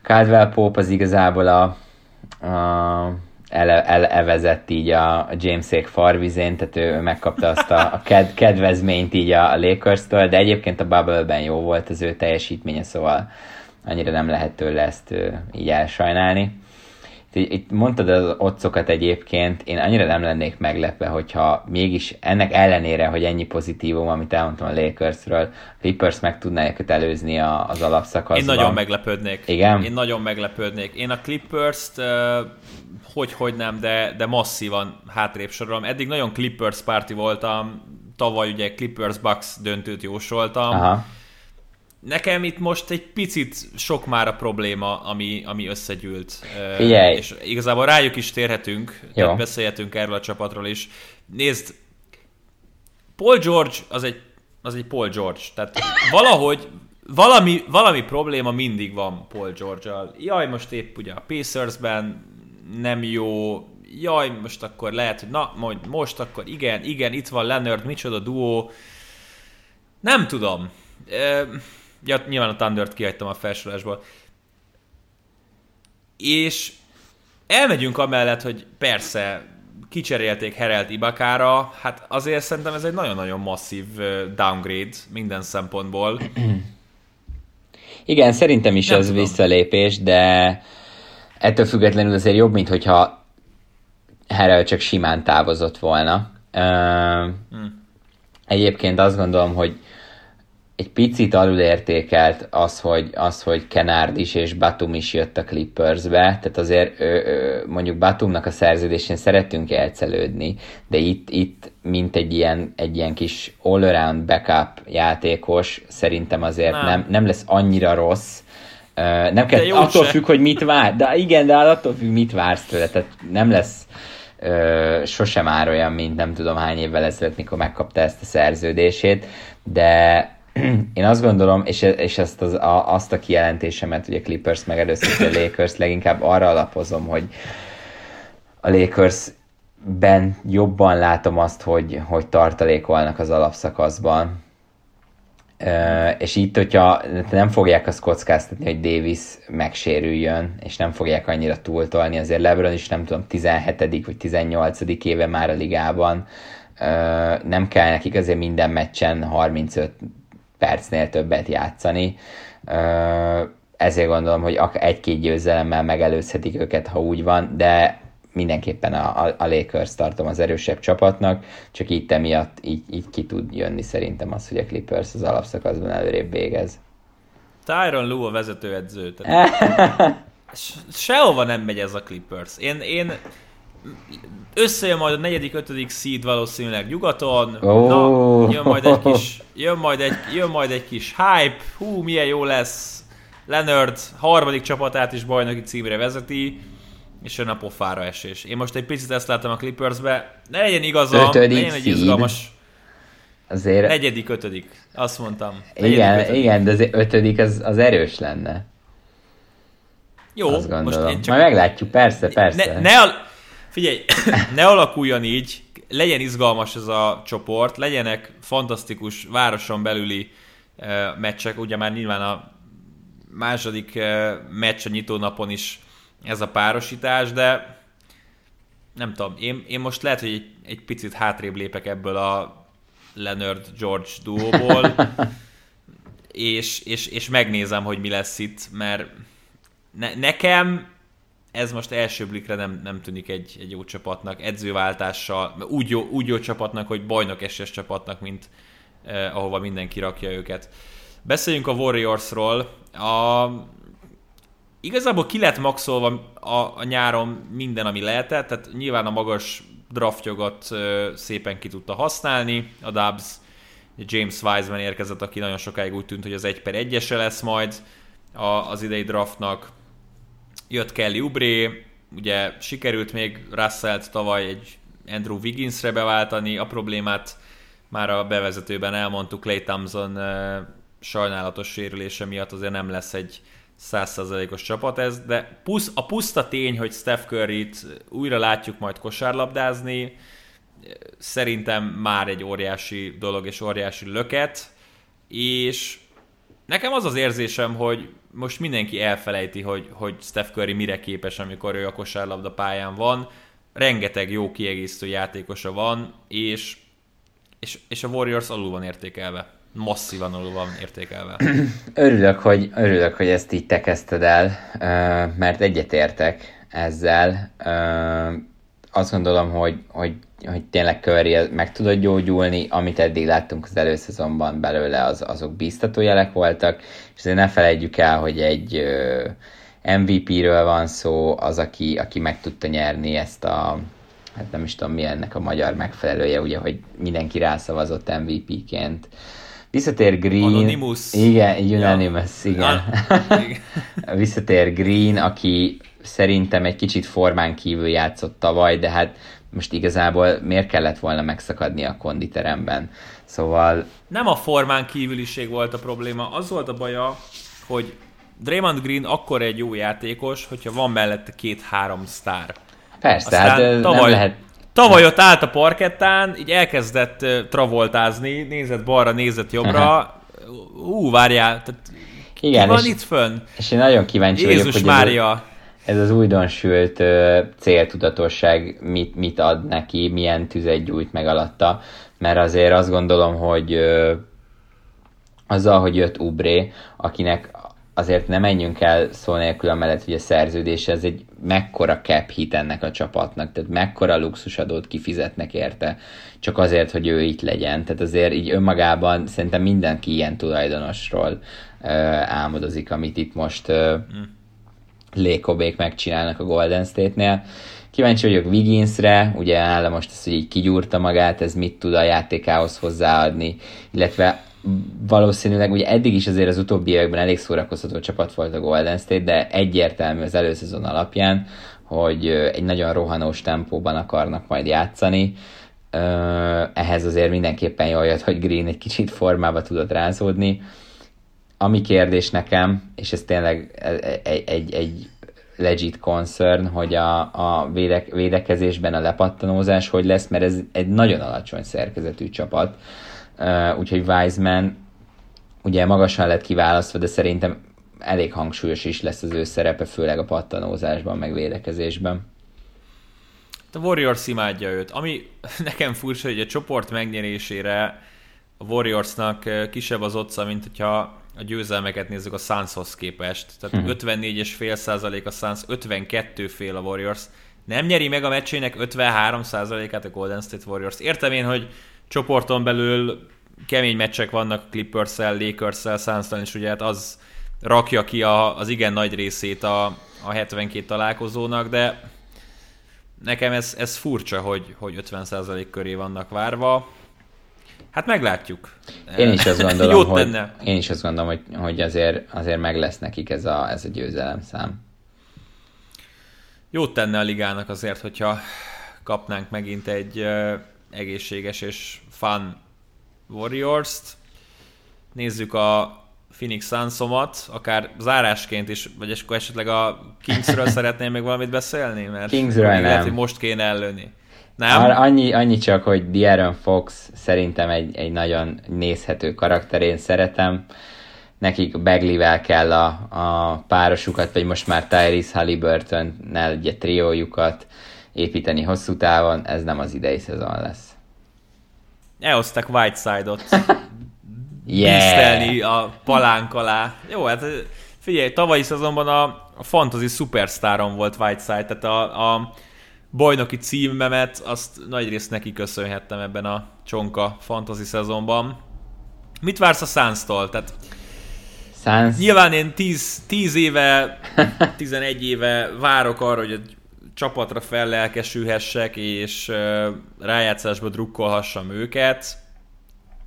Caldwell Pope az igazából a, a ele, elevezett így a, a Jamesék farvizén, tehát ő megkapta azt a, a ked, kedvezményt így a, a Lakers-től, de egyébként a Bubble-ben jó volt az ő teljesítménye, szóval annyira nem lehet tőle ezt így elsajnálni. Itt mondtad az otcokat egyébként, én annyira nem lennék meglepve, hogyha mégis ennek ellenére, hogy ennyi pozitívum, amit elmondtam a Lakersről, Clippers meg tudná őket előzni az alapszakaszban. Én nagyon meglepődnék. Igen? Én nagyon meglepődnék. Én a Clippers-t hogy, hogy nem, de, de masszívan hátrébb sorolom. Eddig nagyon Clippers párti voltam, tavaly ugye Clippers Bucks döntőt jósoltam. Aha Nekem itt most egy picit sok már a probléma, ami, ami összegyűlt. Figyelj. És igazából rájuk is térhetünk, Jó. tehát beszélhetünk erről a csapatról is. Nézd, Paul George az egy, az egy Paul George, tehát valahogy valami, valami probléma mindig van Paul George-al. Jaj, most épp ugye a Pacersben nem jó, jaj, most akkor lehet, hogy na, majd most akkor igen, igen, itt van Leonard, micsoda duó. Nem tudom. Ja, nyilván a Thundert kihagytam a felsorolásból. És elmegyünk amellett, hogy persze kicserélték Herelt Ibakára, hát azért szerintem ez egy nagyon-nagyon masszív downgrade minden szempontból. Igen, szerintem is Nem az tudom. visszalépés, de ettől függetlenül azért jobb, mint hogyha Herel csak simán távozott volna. Uh, hmm. Egyébként azt gondolom, hogy egy picit alulértékelt az, hogy, az, hogy Kenard is és Batum is jött a Clippersbe, tehát azért ö, ö, mondjuk Batumnak a szerződésén szeretünk elcelődni, de itt, itt mint egy ilyen, egy ilyen kis all-around backup játékos, szerintem azért nem, nem, nem lesz annyira rossz, nem kell, attól se. függ, hogy mit vár, de igen, de attól függ, mit vársz tőle, tehát nem lesz ö, sosem már olyan, mint nem tudom hány évvel ezelőtt, mikor megkapta ezt a szerződését, de én azt gondolom, és, és ezt az, a, azt a kijelentésemet, hogy a Clippers megelőzte a Lakers, leginkább arra alapozom, hogy a Lakers ben jobban látom azt, hogy, hogy tartalékolnak az alapszakaszban. Uh, és itt, hogyha nem fogják azt kockáztatni, hogy Davis megsérüljön, és nem fogják annyira túltolni, azért LeBron is nem tudom, 17. vagy 18. éve már a ligában, uh, nem kell nekik azért minden meccsen 35 percnél többet játszani. Ezért gondolom, hogy egy-két győzelemmel megelőzhetik őket, ha úgy van, de mindenképpen a, a, a Lakers tartom az erősebb csapatnak, csak itt emiatt így, így ki tud jönni szerintem az, hogy a Clippers az alapszakaszban előrébb végez. Tyron Lue a vezetőedző. Tehát *laughs* sehova nem megy ez a Clippers. Én, én összejön majd a negyedik, ötödik seed valószínűleg nyugaton. Oh. Na, jön majd egy kis, jön majd egy, jön majd egy kis hype. Hú, milyen jó lesz. Leonard harmadik csapatát is bajnoki címre vezeti és jön a pofára esés. Én most egy picit ezt látom a Clippersbe, ne legyen igazam, ötödik legyen egy izgalmas... Azért... Negyedik, ötödik, azt mondtam. Negyedik, igen, ötödik. igen, de azért ötödik az, az erős lenne. Jó, azt gondolom. most én csak... Majd meglátjuk, persze, persze. Ne, ne al... Figyelj, *coughs* ne alakuljon így, legyen izgalmas ez a csoport, legyenek fantasztikus városon belüli uh, meccsek, ugye már nyilván a második uh, meccs a nyitó napon is ez a párosítás, de nem tudom, én, én most lehet, hogy egy, egy picit hátrébb lépek ebből a Leonard-George duóból, *laughs* és, és, és megnézem, hogy mi lesz itt, mert ne, nekem ez most első blikre nem, nem tűnik egy, egy jó csapatnak, edzőváltással, úgy jó, úgy jó csapatnak, hogy bajnok eses csapatnak, mint eh, ahova mindenki rakja őket. Beszéljünk a Warriorsról. A, igazából ki lett maxolva a, a nyáron minden, ami lehetett, tehát nyilván a magas draftjogot ö, szépen ki tudta használni, a Dubs James Wiseman érkezett, aki nagyon sokáig úgy tűnt, hogy az 1 per 1 lesz majd a, az idei draftnak. Jött Kelly Ubré, ugye sikerült még russell tavaly egy Andrew Wigginsre beváltani, a problémát már a bevezetőben elmondtuk, Clay Thompson sajnálatos sérülése miatt azért nem lesz egy százszerzalékos csapat ez, de pusz, a puszta tény, hogy Steph Curry-t újra látjuk majd kosárlabdázni, szerintem már egy óriási dolog és óriási löket, és nekem az az érzésem, hogy most mindenki elfelejti, hogy, hogy Steph Curry mire képes, amikor ő a kosárlabda pályán van. Rengeteg jó kiegészítő játékosa van, és, és, és a Warriors alul van értékelve masszívan alul van értékelve. *clears throat* Örülök, hogy, örülök, hogy ezt így te kezdted el, mert egyetértek ezzel. Azt gondolom, hogy, hogy, hogy tényleg Curry meg tudod gyógyulni, amit eddig láttunk az előszezonban belőle, az, azok bíztató jelek voltak, és azért ne felejtjük el, hogy egy MVP-ről van szó, az, aki, aki meg tudta nyerni ezt a hát nem is tudom mi ennek a magyar megfelelője, ugye, hogy mindenki rászavazott MVP-ként. Visszatér Green. Anonymous. Igen, Unanimous, ja. *laughs* igen. Visszatér Green, aki szerintem egy kicsit formán kívül játszott tavaly, de hát most igazából miért kellett volna megszakadni a konditeremben? Szóval... Nem a formán kívüliség volt a probléma, az volt a baja, hogy Draymond Green akkor egy jó játékos, hogyha van mellette két-három sztár. Persze, Aztán hát tavaly, nem lehet Tavaly ott állt a parkettán, így elkezdett travoltázni, nézett balra, nézett jobbra. Hú, várjál, tehát Igen, ki van és, itt fönn? És én nagyon kíváncsi Jézus vagyok, hogy Mária. Ez, ez az újdonsült uh, céltudatosság mit, mit ad neki, milyen tüzet gyújt meg alatta, mert azért azt gondolom, hogy uh, azzal, hogy jött Ubré, akinek azért nem menjünk el szó nélkül amellett, hogy a szerződés ez egy mekkora cap hit ennek a csapatnak, tehát mekkora luxusadót kifizetnek érte, csak azért, hogy ő itt legyen. Tehát azért így önmagában szerintem mindenki ilyen tulajdonosról uh, álmodozik, amit itt most uh, Lékobék megcsinálnak a Golden State-nél. Kíváncsi vagyok Wigginsre, ugye nála most az, hogy így kigyúrta magát, ez mit tud a játékához hozzáadni, illetve valószínűleg ugye eddig is azért az utóbbi években elég szórakoztató csapat volt a Golden State, de egyértelmű az előszezon alapján, hogy egy nagyon rohanós tempóban akarnak majd játszani. Ehhez azért mindenképpen jól jött, hogy Green egy kicsit formába tudott rázódni. Ami kérdés nekem, és ez tényleg egy, egy, egy legit concern, hogy a, a védek, védekezésben a lepattanózás hogy lesz, mert ez egy nagyon alacsony szerkezetű csapat úgyhogy Wiseman ugye magasan lett kiválasztva, de szerintem elég hangsúlyos is lesz az ő szerepe, főleg a pattanózásban, meg védekezésben. A Warriors imádja őt. Ami *laughs* nekem furcsa, hogy a csoport megnyerésére a Warriorsnak kisebb az otca, mint hogyha a győzelmeket nézzük a Sunshoz képest. Tehát uh-huh. 54,5 százalék a Suns, 52 fél a Warriors. Nem nyeri meg a meccsének 53 százalékát a Golden State Warriors. Értem én, hogy csoporton belül kemény meccsek vannak Clippers-szel, Lakers-szel, suns és ugye hát az rakja ki a, az igen nagy részét a, a 72 találkozónak, de nekem ez, ez furcsa, hogy, hogy 50% köré vannak várva. Hát meglátjuk. Én is azt *laughs* gondolom, Jót hogy, tenne. én is azt gondolom, hogy, hogy azért, azért meg lesz nekik ez a, ez a győzelem szám. Jót tenne a ligának azért, hogyha kapnánk megint egy egészséges és fun Warriors-t. Nézzük a Phoenix Sunsomat, akár zárásként is, vagy akkor esetleg a Kingsről *laughs* szeretném még valamit beszélni? Mert Kingsről nem. Lehet, hogy most kéne ellőni. Nem? Ar- annyi, annyi csak, hogy De'Aaron Fox szerintem egy, egy nagyon nézhető karakter, én szeretem. Nekik Beglivel kell a, a párosukat, vagy most már Tyrese Halliburton-nel egy triójukat építeni hosszú távon, ez nem az idei szezon lesz. Elhozták Whiteside-ot *laughs* yeah. a palánk alá. Jó, hát figyelj, tavalyi szezonban a, a fantasy superstáron volt Whiteside, tehát a, a bajnoki címemet azt nagy részt neki köszönhettem ebben a csonka fantasy szezonban. Mit vársz a Suns-tól? Tehát Suns... Nyilván én 10, 10 éve, *laughs* 11 éve várok arra, hogy egy csapatra fellelkesülhessek, és rájátszásba drukkolhassam őket.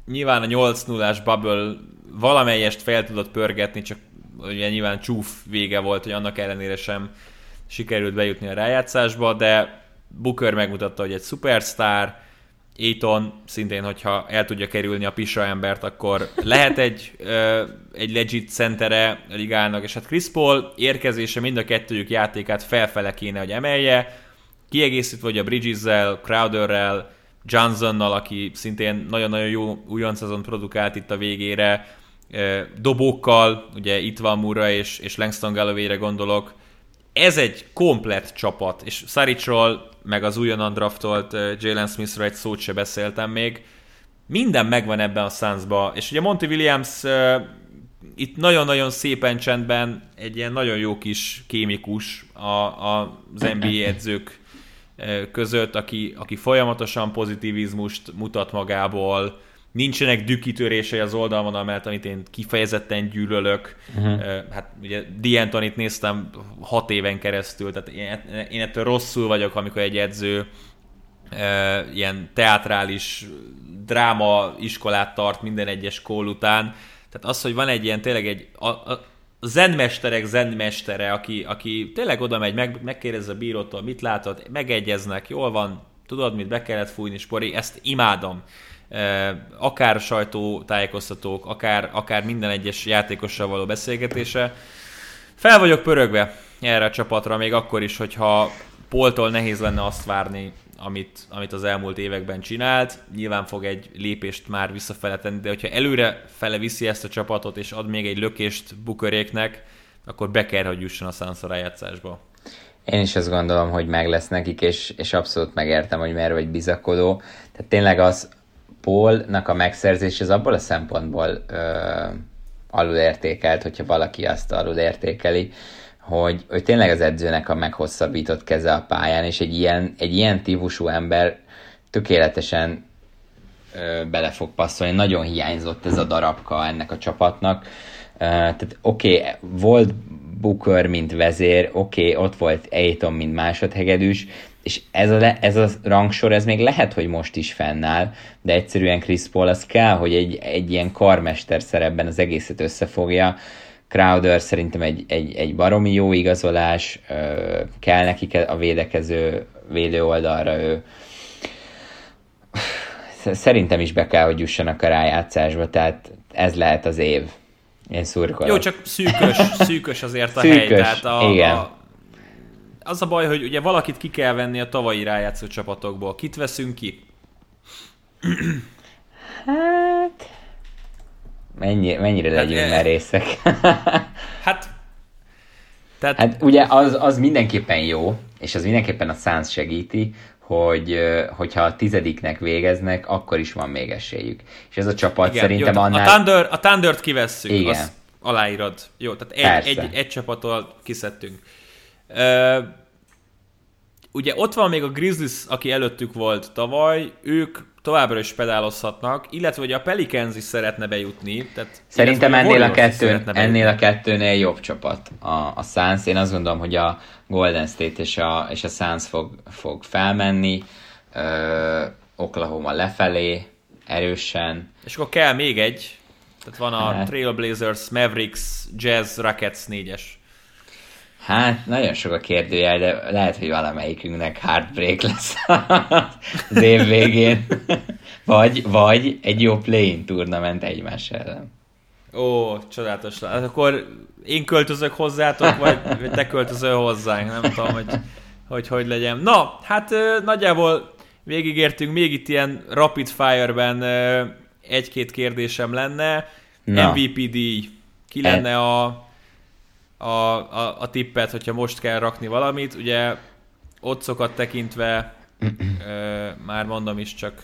Nyilván a 8 0 bubble valamelyest fel tudott pörgetni, csak ugye nyilván csúf vége volt, hogy annak ellenére sem sikerült bejutni a rájátszásba, de Booker megmutatta, hogy egy szupersztár, Aiton szintén, hogyha el tudja kerülni a Pisa embert, akkor lehet egy, ö, egy legit centere a ligának, és hát Chris Paul érkezése mind a kettőjük játékát felfele kéne, hogy emelje, kiegészítve hogy a Bridges-zel, Crowderrel, Johnsonnal, aki szintén nagyon-nagyon jó újon szezon produkált itt a végére, dobókkal, ugye itt van Mura és, és Langston Galloway-re gondolok, ez egy komplett csapat, és Saricról, meg az újonnan draftolt Jalen Smithről egy szót se beszéltem még. Minden megvan ebben a Sunsba, és ugye Monty Williams itt nagyon-nagyon szépen csendben egy ilyen nagyon jó kis kémikus a, a, az NBA edzők között, aki, aki folyamatosan pozitivizmust mutat magából, nincsenek dükkitörései az oldalon, mert amit én kifejezetten gyűlölök. Uh-huh. Hát ugye D'Antonit néztem hat éven keresztül, tehát én, én ettől rosszul vagyok, amikor egy edző ilyen teátrális dráma iskolát tart minden egyes kól után. Tehát az, hogy van egy ilyen tényleg egy a, a zenmesterek zenmestere, aki, aki tényleg oda megy, meg, megkérdezi a bírótól, mit látod, megegyeznek, jól van, tudod, mit be kellett fújni, spori, ezt imádom akár sajtótájékoztatók, akár, akár minden egyes játékossal való beszélgetése. Fel vagyok pörögve erre a csapatra, még akkor is, hogyha Poltól nehéz lenne azt várni, amit, amit az elmúlt években csinált. Nyilván fog egy lépést már visszafele tenni, de hogyha előre fele viszi ezt a csapatot, és ad még egy lökést buköréknek, akkor be kell, hogy jusson a Suns rájátszásba. Én is azt gondolom, hogy meg lesz nekik, és, és abszolút megértem, hogy merre vagy bizakodó. Tehát tényleg az, Paulnak a megszerzés az abból a szempontból ö, alulértékelt, hogyha valaki azt alulértékeli, hogy, hogy tényleg az edzőnek a meghosszabbított keze a pályán, és egy ilyen, egy ilyen típusú ember tökéletesen ö, bele fog passzolni. Nagyon hiányzott ez a darabka ennek a csapatnak. Ö, tehát oké, okay, volt Booker, mint vezér, oké, okay, ott volt Aiton, mint másodhegedűs, és ez a, le, ez a rangsor, ez még lehet, hogy most is fennáll, de egyszerűen Chris Paul az kell, hogy egy, egy ilyen karmester szerepben az egészet összefogja. Crowder szerintem egy, egy, egy baromi jó igazolás, kell nekik a védekező védő oldalra ő szerintem is be kell, hogy jussanak a rájátszásba, tehát ez lehet az év. Én szurkolok. Jó, csak szűkös, szűkös azért a szűkös, hely. Tehát a, igen. A, az a baj, hogy ugye valakit ki kell venni a tavalyi rájátszó csapatokból. Kit veszünk ki? Hát... Mennyi, mennyire legyünk hát, merészek? *laughs* hát... Tehát... Hát ugye az, az mindenképpen jó, és az mindenképpen a Suns segíti, hogy hogyha a tizediknek végeznek, akkor is van még esélyük. És ez a csapat Igen, szerintem jó, annál... A, Thunder, a Thundert kivesszük, Igen. azt aláírod. Jó, tehát egy, egy, egy csapattól kiszedtünk. Ugye ott van még a Grizzlies, aki előttük volt tavaly, ők továbbra is pedálozhatnak, illetve hogy a Pelicans is szeretne bejutni. Tehát Szerintem ennél a, kettő, ennél a kettőnél jobb csapat a, a Suns. Én azt gondolom, hogy a Golden State és a, és a Suns fog, fog felmenni, ö, Oklahoma lefelé, erősen. És akkor kell még egy, tehát van a hát. Trailblazers, Mavericks, Jazz, Rockets négyes. Hát, nagyon sok a kérdőjel, de lehet, hogy valamelyikünknek heartbreak lesz az év végén. vagy, vagy egy jó play-in turnament egymás ellen. Ó, csodálatos. Hát akkor én költözök hozzátok, vagy te költözöl hozzánk, nem tudom, hogy hogy, hogy legyen. Na, hát nagyjából végigértünk, még itt ilyen rapid fire-ben egy-két kérdésem lenne. Na. MVP díj. Ki lenne a a, a, a tippet, hogyha most kell rakni valamit. Ugye otcokat tekintve, ö, már mondom is, csak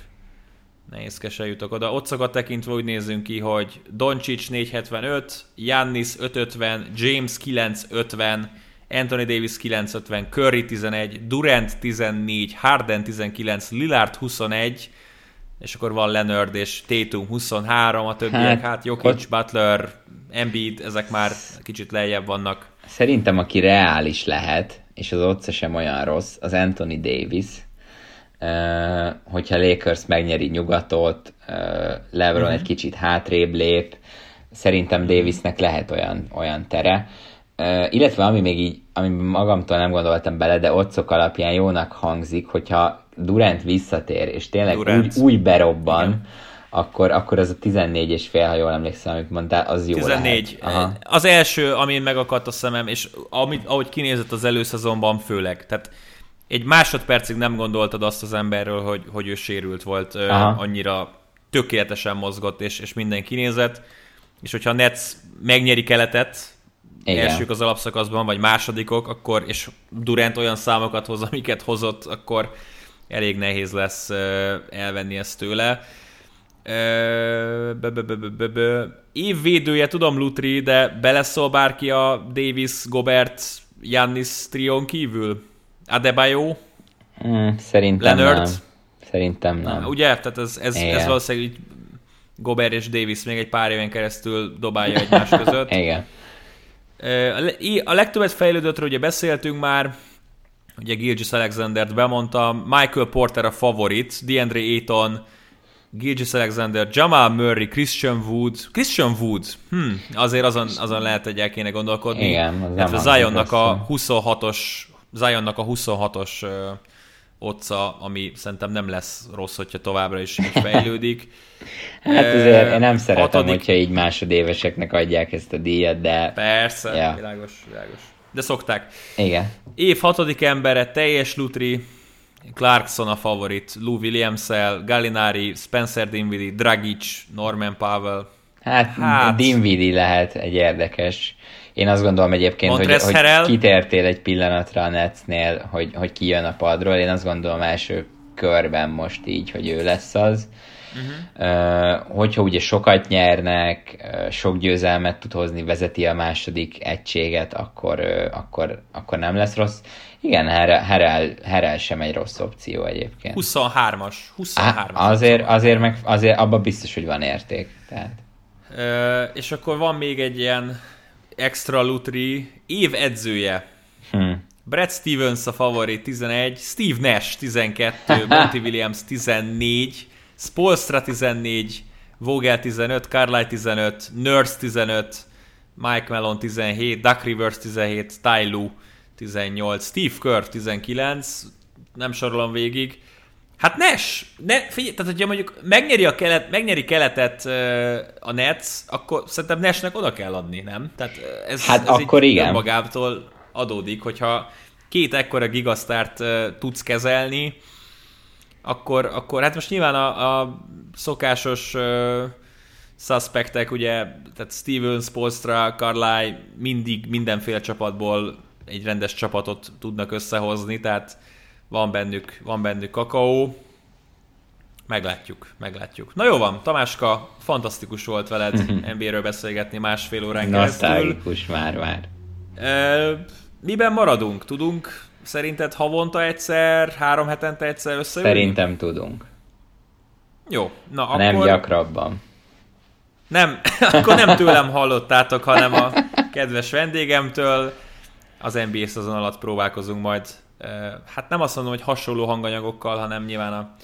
nehézkesen jutok oda. Otcokat tekintve úgy nézzünk ki, hogy Doncic 475, Jannis 550, James 950, Anthony Davis 950, Curry 11, Durant 14, Harden 19, Lillard 21, és akkor van Leonard és Tatum 23, a többiek, hát, hát Jokic, ott... Butler, Embiid, ezek már kicsit lejjebb vannak. Szerintem, aki reális lehet, és az ott sem olyan rossz, az Anthony Davis, uh, hogyha Lakers megnyeri nyugatot, uh, LeBron uh-huh. egy kicsit hátrébb lép, szerintem Davisnek lehet olyan, olyan tere. Uh, illetve ami még így, ami magamtól nem gondoltam bele, de otcok alapján jónak hangzik, hogyha Durant visszatér, és tényleg Durant. úgy, úgy berobban, Igen akkor, akkor ez a 14 és fél, ha jól emlékszem, amit mondtál, az jó 14. Lehet. Aha. Az első, ami megakadt a szemem, és amit, ahogy kinézett az előszezonban főleg, tehát egy másodpercig nem gondoltad azt az emberről, hogy, hogy ő sérült volt, Aha. annyira tökéletesen mozgott, és, és minden kinézett, és hogyha a Nets megnyeri keletet, igen. elsők az alapszakaszban, vagy másodikok, akkor, és Durant olyan számokat hoz, amiket hozott, akkor elég nehéz lesz elvenni ezt tőle. Évvédője, tudom Lutri, de beleszól bárki a Davis, Gobert, Jannis trión kívül? Adebayo? Hmm, szerintem Leonard? nem. Szerintem nem. Na, ugye? Tehát ez, ez, ez valószínűleg így Gobert és Davis még egy pár éven keresztül dobálja egymás *laughs* között. Igen. A legtöbbet fejlődöttről ugye beszéltünk már, ugye Gilgis Alexander-t bemondta, Michael Porter a favorit, DeAndre Ayton, Gilgis Alexander, Jamal Murray, Christian Wood. Christian Wood, hm, azért azon, azon lehet, hogy el kéne gondolkodni. Igen, az nem Zionnak a 26-os Zionnak a 26-os uh, otca, ami szerintem nem lesz rossz, hogyha továbbra is így fejlődik. *laughs* hát azért én nem szeretem, hatodik... hogyha így másodéveseknek adják ezt a díjat, de... Persze, ja. világos, világos. De szokták. Igen. Év hatodik embere, teljes lutri, Clarkson a favorit, Lou williams Gallinari, Spencer Dinwiddie, Dragic, Norman Powell. Hát, hát Dinwiddie lehet egy érdekes. Én azt gondolom egyébként, hogy, hogy kitértél egy pillanatra a Netsnél, hogy, hogy ki jön a padról. Én azt gondolom első körben most így, hogy ő lesz az. Uh-huh. Uh, hogyha ugye sokat nyernek, sok győzelmet tud hozni, vezeti a második egységet, akkor, akkor, akkor nem lesz rossz. Igen, Herel, Herel sem egy rossz opció egyébként. 23-as. 23 Á, azért, azért, meg, azért abban biztos, hogy van érték. Tehát. Ö, és akkor van még egy ilyen extra lutri év edzője. Hm. Brad Stevens a favorit 11, Steve Nash 12, *laughs* Monty Williams 14, Spolstra 14, Vogel 15, Carlisle 15, Nurse 15, Mike Mellon 17, Duck Rivers 17, Ty Lue 18, Steve Kerr 19, nem sorolom végig. Hát Nash, ne, figyelj, tehát hogyha mondjuk megnyeri, a kelet, megnyeri keletet a Nets, akkor szerintem Nashnek oda kell adni, nem? Tehát ez, hát ez akkor igen. magától adódik, hogyha két ekkora gigasztárt tudsz kezelni, akkor, akkor hát most nyilván a, a szokásos uh, suspektek, ugye, tehát Steven, Spolstra, Carly mindig mindenféle csapatból egy rendes csapatot tudnak összehozni, tehát van bennük, van bennük kakaó. Meglátjuk, meglátjuk. Na jó van, Tamáska, fantasztikus volt veled *laughs* NBA-ről beszélgetni másfél órán. Nosztalgikus már, már. E, miben maradunk? Tudunk szerinted havonta egyszer, három hetente egyszer összejönni? Szerintem tudunk. Jó, na akkor... Nem gyakrabban. Nem, *laughs* akkor nem tőlem hallottátok, hanem a kedves vendégemtől. Az NBA szezon alatt próbálkozunk majd, hát nem azt mondom, hogy hasonló hanganyagokkal, hanem nyilván a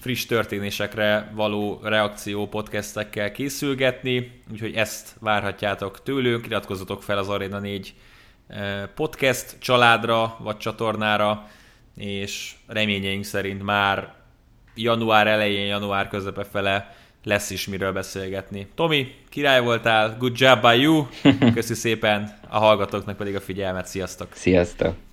friss történésekre való reakció podcastekkel készülgetni, úgyhogy ezt várhatjátok tőlünk, iratkozzatok fel az Arena 4 podcast családra vagy csatornára, és reményeink szerint már január elején, január közepe fele lesz is miről beszélgetni. Tomi, király voltál, good job by you, *laughs* köszi szépen, a hallgatóknak pedig a figyelmet, sziasztok! Sziasztok!